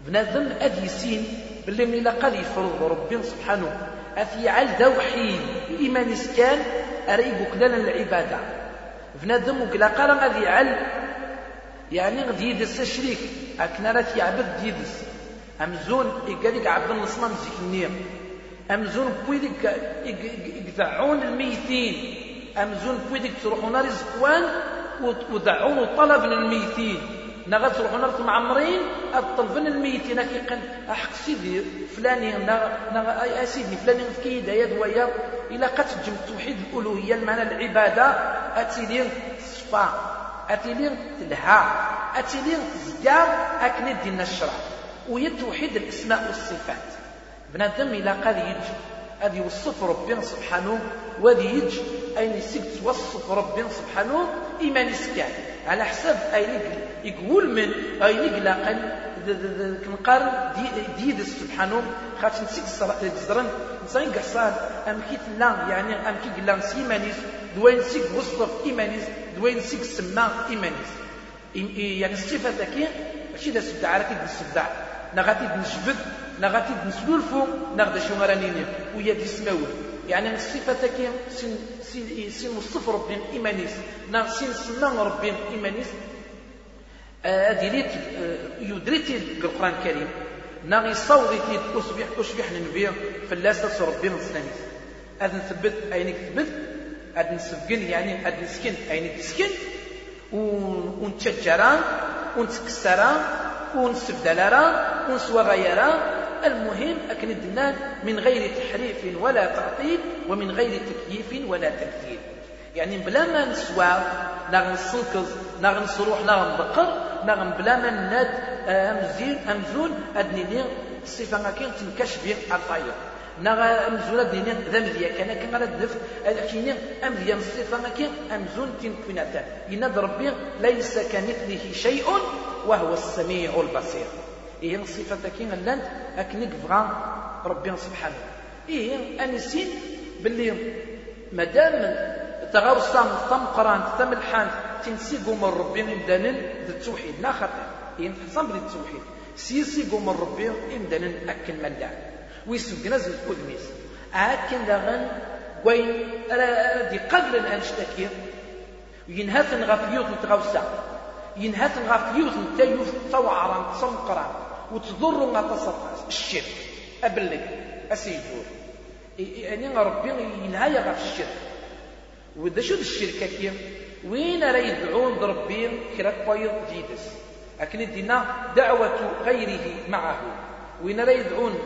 بنادم أدي سين باللي من قد يفرض ربي سبحانه. أفيعل ذا وحيد الإيمان إسكان أريبك لنا العبادة. بنادم وكلا قال غادي يعل يعني غادي يدس الشريك. أكنا راه يعبد يدس. أمزون يقال عبد النصنام زيك النير أمزون بويدك يدعون الميتين؟ أمزون بويدك تروحون رزقوان ودعون طلب للميتين؟ نا تروحوا نرت معمرين؟ الطلبن الميتين. كيقن أحق سيدي فلاني نا نا سيدي فلاني في كيدا يد ويا. إلى قد تجم توحيد الألوهية المعنى العبادة. اتيلين صفا اتيلين تلها اتيلين زكار اكن دينا الشرع وهي توحيد الأسماء والصفات. بنادم إلى قد يجي هذه يوصف ربنا سبحانه وهذه يجي أين يسيك توصف ربنا سبحانه إيمان سكان على حساب أين يقول من أين يقلقن كنقارن ديد سبحانه. خاطر نسيك الزرن نسان قصان أم كي تلا يعني أم كي قلا سيمانيس دوين نسيك وصف إيمانيس دوين نسيك سما إيمانيس يعني الصفة كي ماشي دا سبدع على كي السبدع نغاتي نجبد نغاتي نسلولفو نغدا شو مرانيني ويا دي سماول يعني الصفة كي سن سن سن وصف ربي إيمانيس. نغ سن سنا ربي إيمانيس. أديريت يدريتي القرآن الكريم. نغ يصوغيتي أصبح أصبح النبي فلاسة ربي نصنانيس هذا نثبت أينك ثبت. هذا نسفقن يعني هذا نسكن أينك تسكن. ونتشجران ونتكسران ونسفدلران ونسوغيران المهم أكندنا من غير تحريف ولا تعطيل ومن غير تكييف ولا تمثيل يعني بلا ما نسوى نغ نسنكز نغ نصروح نغ نبقر نغ بلا ما ناد آه، أمزين أمزون أدنيني الصفة ما كان تنكش بين الطاير. نغ أمزون أدنيني ذا مذيا كان كما ردف أكيني أمذيا الصفة ما كان أمزون تنكويناتا يناد ربي ليس كمثله شيء وهو السميع البصير. إيه الصفة كي غلانت أكنك بغا ربي سبحانه. إيه أنسين باللي مادام تغوصا تم قران تم الحان تنسيقو من ربي إمدانا التوحيد. لا خطر إيه نحصن بلي التوحيد. سيسيقو من ربي إمدانا أكن ملا ويسبقنا زل كودميس أكن داغن وين دي قبل أن أنشتكي ينهثن غفيوت نتغوصا ينهثن غفيوت نتايوف توعرا تصنقرا وتضر ما تصرف الشرك. أبلك أسيجور يعني ربي ينهاية غف الشرك. وإذا شو الشركة كي وين راه يدعون ربي كرا بايض جيدس. لكن دينا دعوة غيره معه. وين راه يدعون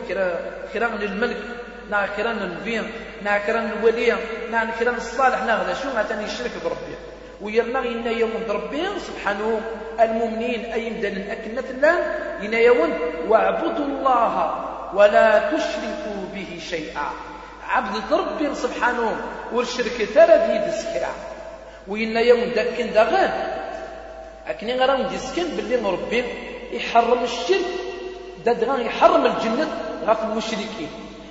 كرا للملك نا كرا للنبي نا كرا للولي نا كرا الصالح نا هذا شو مثلا يشرك بربي. ويرنا إن يوم ربي سبحانه المؤمنين أي مدن أكنة الله إن يوم واعبدوا الله ولا تشركوا به شيئا. عبد ربي سبحانه والشرك ثرى دي دسكرا وإن يوم دكن دغان أكني غرام ديسكن باللي ربي يحرم الشرك. دغان يحرم الجنة غف المشركين.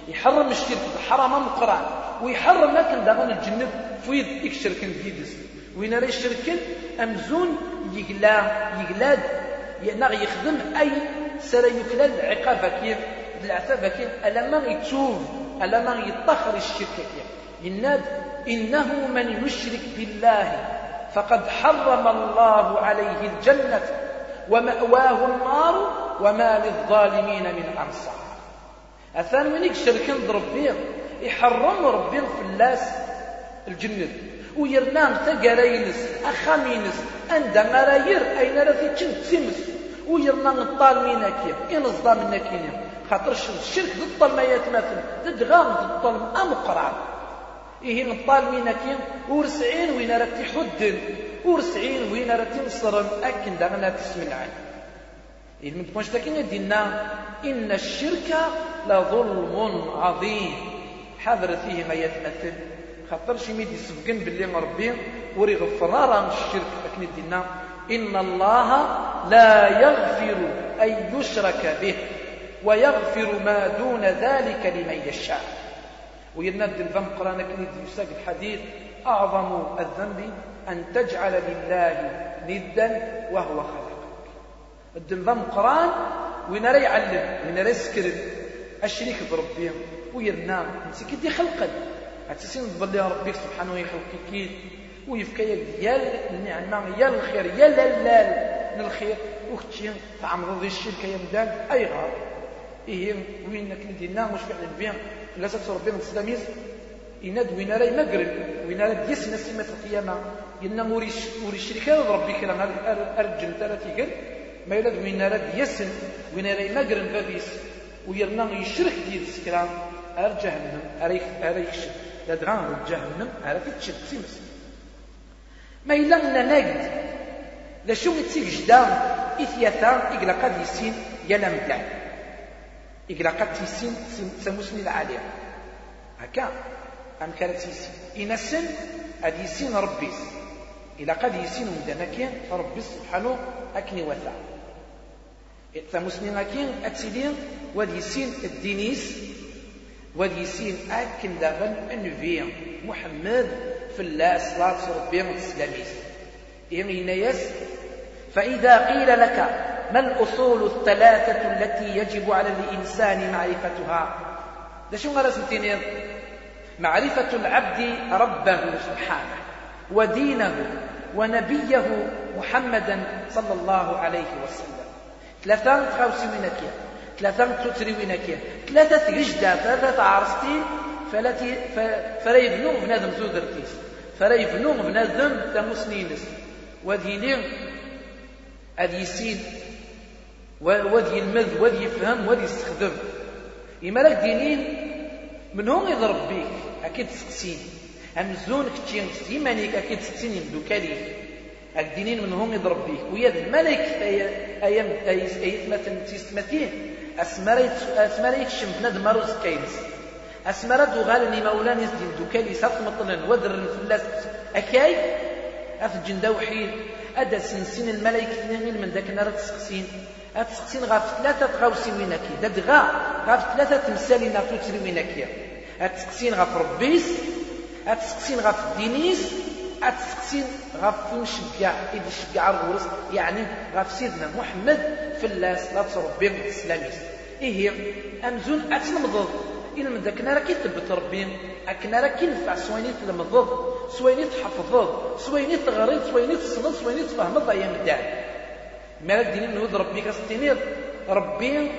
يحرم الشرك حرام القرآن. ويحرم لكن دغان الجنة فويد يكشركن في دسكن وين راه يشركن أمزون يقلا يقلاد نغ يخدم أي سرى يكلاد عقابة كيف العتابة كيف ألا ما يتوب ألا ما يطخر الشركة كيف يناد إنه من يشرك بالله فقد حرم الله عليه الجنة ومأواه النار وما للظالمين من أنصار. أثان من يشركن ربي يحرم ربي في اللاس الجنة ويرنام تقرينس أخامينس عندما لا ير أين رثي تشن تسمس ويرنام الطال ميناكيا إن الظلام مناكيا خاطرش الشرك ضد الطلميات مثلا ضد غام ضد الطلم أم قرعة إيه الطال ميناكيا ورسعين وين راه تحدن ورسعين وين راه تنصرن أكن دغنا تسمن عين إذا من تكونش تاكين دينا إن الشرك لظلم عظيم. حذر فيه ما يتمثل. خاطر شي ميد يسبقن باللي ربي وري غفر. راه الشرك لكن دينا. إن الله لا يغفر أن يشرك به ويغفر ما دون ذلك لمن يشاء. ويرند الذنب قرآن كنيد يساق الحديث. أعظم الذنب أن تجعل لله ندا وهو خلقك. الذنب قرآن وين راه يعلم وين راه يسكر الشريك بربي ويرنام مسكي دي هتسين يا ربي سبحانه يخلقك كيد ويفكي يا النعمة يا الخير يا للال من الخير. وختي تعمر ذي الشركة يا مدان. أي غار. إيه وين كندينا مش فعلا بيان لا سكس ربي من السلاميز يناد وين رأي مقرن وين رأي يسنا سيمة القيامة. ينا موري موري الشركة ربي كلام. أرجل ثلاثة يقل ما يلاد وين رأي يسن وين رأي مقرن بابيس ويرنا يشرك ديال السكران أر جهنم أريك شد. لدغان جهنم أريك تشد سيمس ما إلا أن نجد لشو يتسيك جدا إثياثان إقلا قد يسين يلا مدعي إقلا قد تيسين سموسني العالية. هكا أم كانت يسين إن سن أد يسين ربيس. إلا قد يسين مدنكين فربي سبحانه أكني وثا. ثمسنين أكين أتسيدين ودي يسين الدينيس ودي يسين أكن دغن أنفي محمد في الله صلاة ربي السلاميس. إيمين يس؟ فإذا قيل لك ما الأصول الثلاثة التي يجب على الإنسان معرفتها؟ ده شو غرسمتين معرفة العبد ربه سبحانه ودينه ونبيه محمدا صلى الله عليه وسلم. ثلاثة تخاوسي وينكيا ثلاثة تتري وينكيا ثلاثة تجدى ثلاثة عرستين فلا يبنو بنادم زودرتيس فلا يبنو بنادم تمسنينس وديني هذه يسين وذي المذ وذي يفهم وذي يستخدم إما لك دينين من هم يضرب بيك أكيد تسقسين أمزون كتين سيمانيك أكيد تسقسين يمدو كاليك الدينين من هم يضرب بيك ويا الملك أيام أي مثلا تيستمثيه أسمريت أسمريت شم بنادم مروز كاينس أسمرت غالني مولاني دين دوكالي ساق مطلن ودر الفلاس. أكاي؟ أفجن دوحين أدا سنسين الملائكة من ذاك النار تسقسين أتسقسين غاف ثلاثة غاوسين وينكي داد غا غاف ثلاثة تمثالين توتري وينكي أتسقسين غاف ربيس. أتسقسين غاف دينيس. أتسقسين غاف فين شجع إذا شجع الغورس يعني غاف سيدنا محمد في الله صلاة ربي الإسلاميس. إيه أمزون أتنمضض. إلا من ذاك نرى كي تثبت ربي أكنا راه كي نفع سويني تلمضض سويني تحفظض سويني تغريض سويني تصنض سويني تفهمض أيام الدار. ما ديني من ود ربي كاستينيض ربي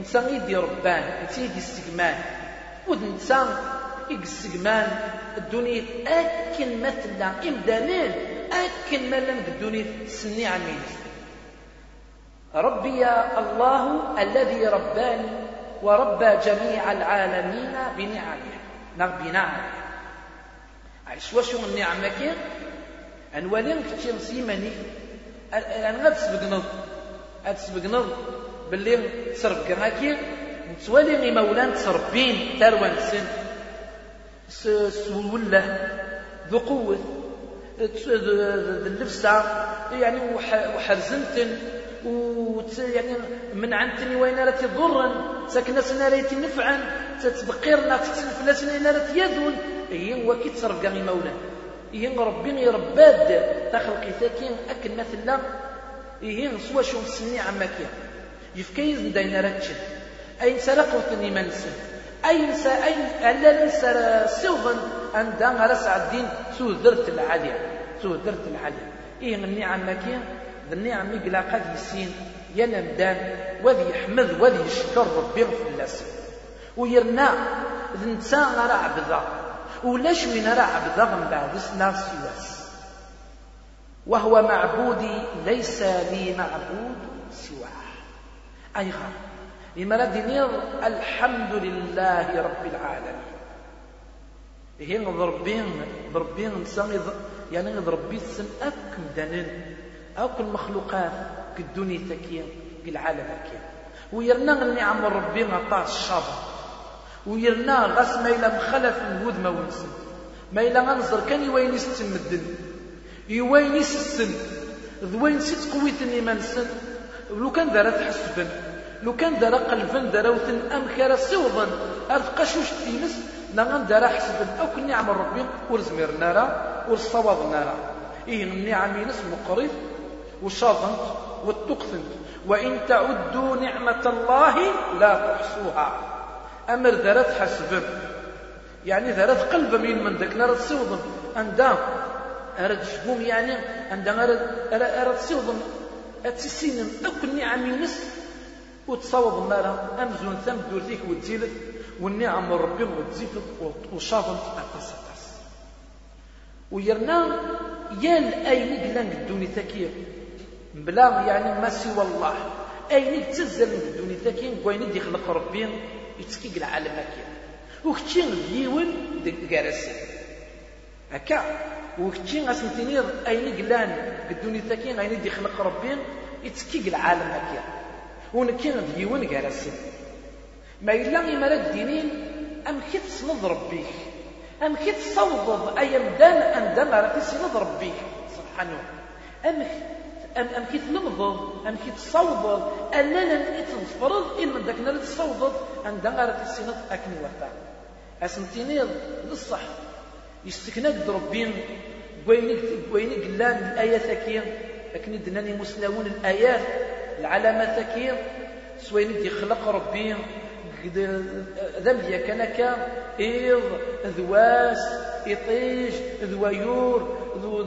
نسا يدي ربان نسا يدي السجمان ود يقسجمان الدنيا أكن مثلا إمدانين أكن ما لم الدنيا سني عمين ربي الله الذي رباني وربى جميع العالمين بنعمه. نغ بنعمه عيش وشو النعمة كي؟ أنوالين كتير سيماني. يعني غاد تسبقنض غاد تسبقنض باللي تسرب كراكي نتوالي مولان تسربين تروان سن. سوله ذو قوة. اللبسة. يعني وحرزنتن. يعني من عنتني وين راه تضرن. ساكنة سنا راه نفعا تتبقيرنا تتسلف لا سنا راه يدون هي هو كي تصرف كاع مولاه هي ربي يرباد تخلقي ثاكين اكن مثلا هي سوا شو مسني عماكيا. يفكيز نداينا راتشن اي سرقوا ثني منسن اي نسى اي الا نسى سوغن عندها غرس الدين؟ سو درت العالية سو درت العالية إيه مني عماكيا النعم قد يسين ينمدان وذي يحمد وذي يشكر ربي في اللاس ويرنا ذنسا غير عبدا. ولا شوين راه عبدا من بعد سنا سواس وهو معبودي ليس لي معبود سواه. أي دينير الحمد لله رب العالمين. هي ضربين ضربين نسان يعني ضربي السن أكم دانين أو كل مخلوقات كدوني تكيا بالعالم كيا ويرنا النعم ربي عطاه الشابه ويرنا غاس ما إلا مخلف الود ما ونسن. ما إلا غنزر كان يوين يستمدن يوين يسسن ذوين سيت قويتني ما نسن. لو كان دار تحسبن لو كان دار قلبن دار وثن أم كرا سوضا أرتقشوش تيمس نغن دار حسبن أو نعم ربي ورزمير نارا ورصواب نارا. إيه النعم ينس مقرف وشاظنت والتقثنت وإن تعدوا نعمة الله لا تحصوها. أمر ذرات حسب. يعني ذرات قلب من من ذاك نرد سوضن أندا أرد شبوم يعني أندا أرد أرد سوضن أتسين أكل نعم ينس وتصوض مالا. أمزون ثم دورتيك وتزيلت والنعم ربي وتزيد وشاظن أتاس أتاس. ويرنا يال أين قلان الدوني تكير بلا يعني ما سوى الله. أين تزل من الدوني تكير وين خلق ربي يتسكيك العالم هكا وكتشي ديون كارسي هكا. وكتشي غاسنتيني أين قلان تاكين أين دي خلق ربي يتسكيك العالم هكا ونكين ديون كارسي ما إلا إما الدينين أم كي تصمد ربيك أم كي تصوض أي مدان أندم على تسند ربيك سبحانه أم أم أم كي تنمضض أم كي تصوض أننا تنفرض إن من ذاك نرد تصوض أن دغر تسينط أكن وفا أسنتينيض للصح يستكناد ربين وينك وينك لأن الآية ثكير لكن دناني مسلمون الآيات العلامة ثكير سوين دي خلق ربي ذم كنكا إيض ذواس إطيج ذويور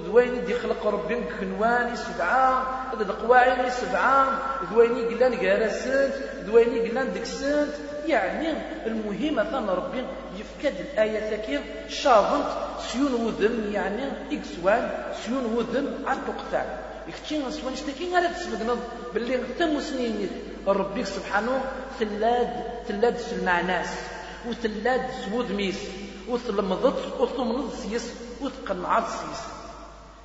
ذوين دي خلق ربي كنواني سبعة ذقواعي سبعة ذويني قلان قارسنت ذويني قلان دكسنت يعني المهم ثم ربي يفكد الآية ثكير شاظنت سيون وذم يعني إكسوان سيون وذم عن تقطع يكتين سوان اشتكي على تسبقنا باللي تم سنين ربي سبحانه ثلاد ثلاد المعناس وثلاد سود ميس وثلمضت وثلمضت سيس وثقنعات سيس.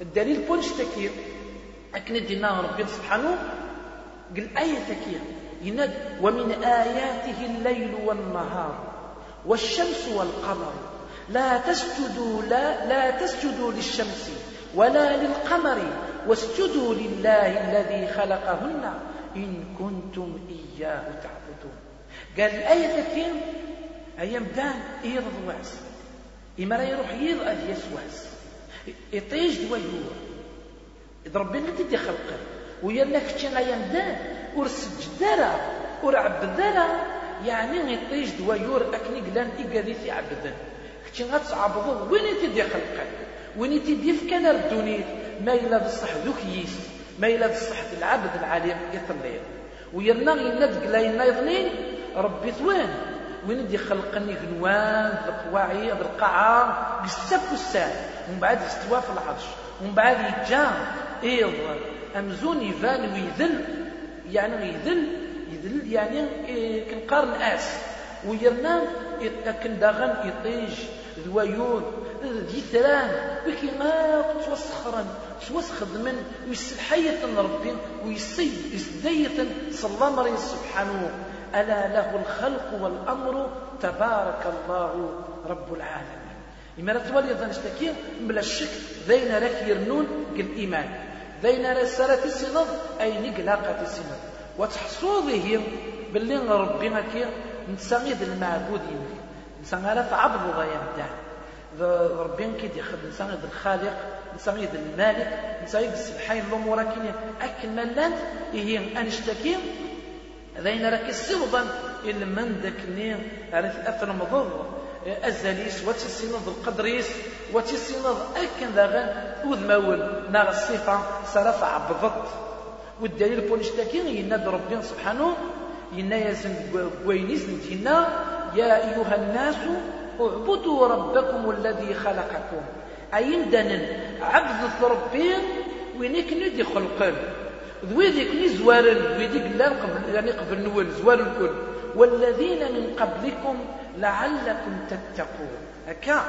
الدليل بون اشتكي أكن دينا ربي سبحانه قال آية ثكير يناد ومن آياته الليل والنهار والشمس والقمر لا تسجدوا لا, لا تسجدوا للشمس ولا للقمر واسجدوا لله الذي خلقهن إن كنتم إياه تعبدون. قال الآية كيف أيام دان إيض واس إما يروح يض أذيس واس يطيج دويور إذا ربنا تدي خلقه. ويا لك أيام دان. ور سجدارا ور عبدارا يعني يطيج دويور أكني قلان إيقادي عبدن كتشي غتصعبضو وين تدي خلقه؟ وين تدي فكان الدنيا؟ ما إلا بصح ذوك يس ما إلا بصح العبد العليم يطلع. ويرنا يناد قلاينا يظنين ربي ثوان وين دي خلقني غنوان القواعي القاعة بالسب والسان ومن بعد استوى في العرش. ومن بعد يجا. إيض. أمزون يفان ويذل. يعني يذل. يذل يعني إيه كنقارن آس. ويرنا كن داغن يطيج ذويود ذي ثران وكي ما توسخرا توسخ من ويسحية ربي ويسيد يسدية صلى سبحانه ألا له الخلق والأمر تبارك الله رب العالمين. إما تولي ظن اشتكي بلا الشك ذين لك يرنون الإيمان ذين رسالة السنض أي نقلاقة السنض وتحصوذهم باللي ربي كي نسميد المعبود يمكن نسمى لا تعبد ضيان ربي كي يخد نسميد الخالق نسميد المالك نسميد السبحين الأمور كي أكل ملات هي أنشتكي ذين راك السوضا إلا من ذاك نير عرف أثر مضر أزاليس وتسينض القدريس وتسينض أكن ذاغن وذ مول ناغ الصفة سرف عبضت والدليل بولشتاكي يناد ربي سبحانه ينا يزن نتينا يا أيها الناس اعبدوا ربكم الذي خلقكم. أي مدن عبد ربي وينك ندي خلقان ذوي ذيك نزوارن ذوي ذيك لا قبل يعني قبل نول زوار الكل. والذين من قبلكم لعلكم تتقون. هكا.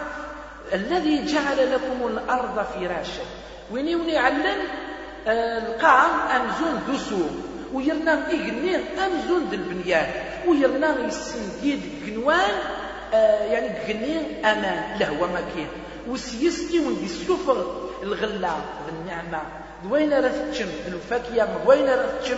الذي جعل لكم الأرض فراشا. وين يوني علم آه، القاع أمزون دسو ويرنا إغني أمزون البنيان. ويرنا يسنديد قنوان آه، يعني قنين أمان لهو مكين وسيستي وندي السفر الغلة بالنعمة دوين راه تتشم الفاكهة دوين راه تتشم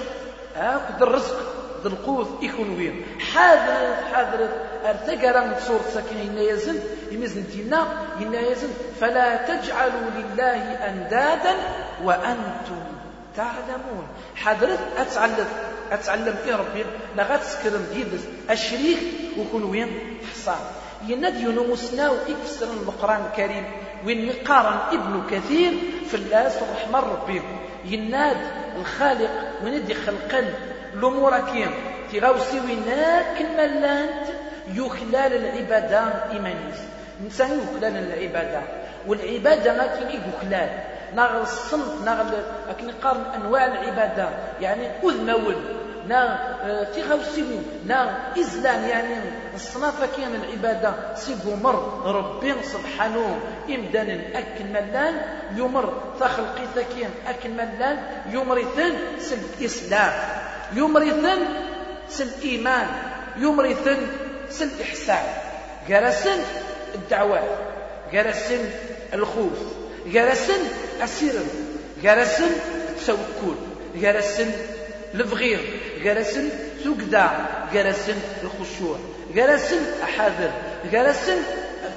هاك الرزق ذا القوت يكون وين. حاضر حاضر أرتقى من صورة ساكن إنا يزن يمزن دينا إنا يزن فلا تجعلوا لله أندادا وأنتم تعلمون. حضرت أتعلم أتعلم إيه ربي لا غتسكرم ديدس الشريك وكون وين؟ حصان. يناد يونو مسناو يكسر القرآن الكريم وين يقارن ابن كثير في اللاس الرحمن ربي يناد الخالق وين يدي خلقا الأمور كيم تيغاوسي ويناك الملانت يخلال العبادة إيمانيس إنسان يخلال العبادة. والعبادة ما كاين يخلال. ناغ الصنف ناغ لكن قارن أنواع العبادة. يعني أذنول نا آه، تيغاوسيني نا إزلام يعني الصنافة كيان العبادة. سيقومر ربي سبحانه إمدان أكل ملان يمر تخلقي ثكين أكل ملان يمرثن سل الإسلام يمرثن سل الإيمان يمرثن سل الإحسان جرسن الدعوات. جرسن الخوف. جرسن السر جرسن التوكل جرسن الفغير جرسن سكدا جرسن الخشوع جرسن أحاذر. جرسن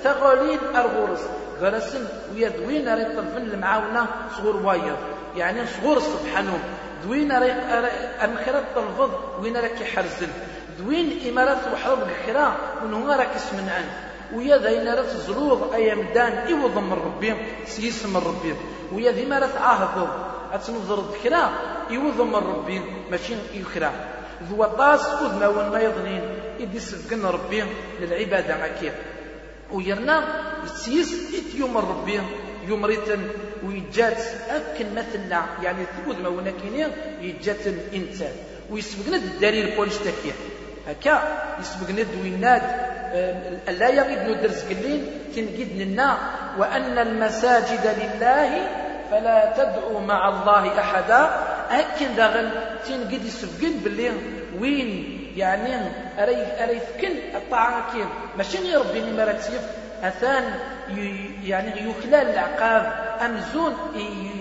ثغولين أرغورس. جرسن ويدوين ريط الفن المعاونة صغور وايض يعني صغور سبحانه. دوين أمخرة الفض وين راك يحرزن دوين إمارات وحرب الخرا ونهما راك يسمنعن ويا ذا إن رات زلوغ أيام دان من ربي سيسم ربي ويا ذي مرات عاهض أتنظر ذكرا يوض من ربي ماشي يخرا ذو طاس أذنا وما يظنين إدي سبقن ربي للعبادة مكير ويرنا سيس إتيوم ربي يمريتن ويجات أكن مثلنا يعني تقول ما ونكينين يجات إنسان ويسبقنا الدليل بوليش تكية. هكا يسبقنا دوينات آه، لا يغيد ندرس قلين تنقيد لنا وأن المساجد لله فلا تدعوا مع الله أحدا. أكن داغن تنقيد يسبقن باللي وين يعني أري أري فكن الطاعة ماشي غير ربي ما أثان يعني يخلال العقاب أمزون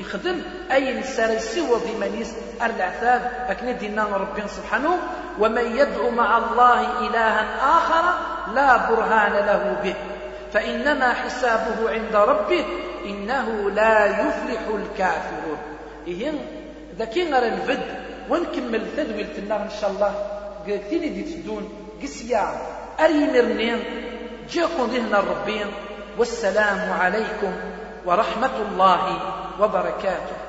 يخدم أي نسار سوى ضمانيس العذاب أكن دينا ربي سبحانه ومن يدعو مع الله إلها آخر لا برهان له به. فإنما حسابه عند ربه إنه لا يفلح الكافرون. إيهن ذاكي غير الفد. ونكمل النار إن شاء الله. قلتيني دي تدون قسيا أري مرنين. جاكم ذهن الربين والسلام عليكم ورحمة الله وبركاته.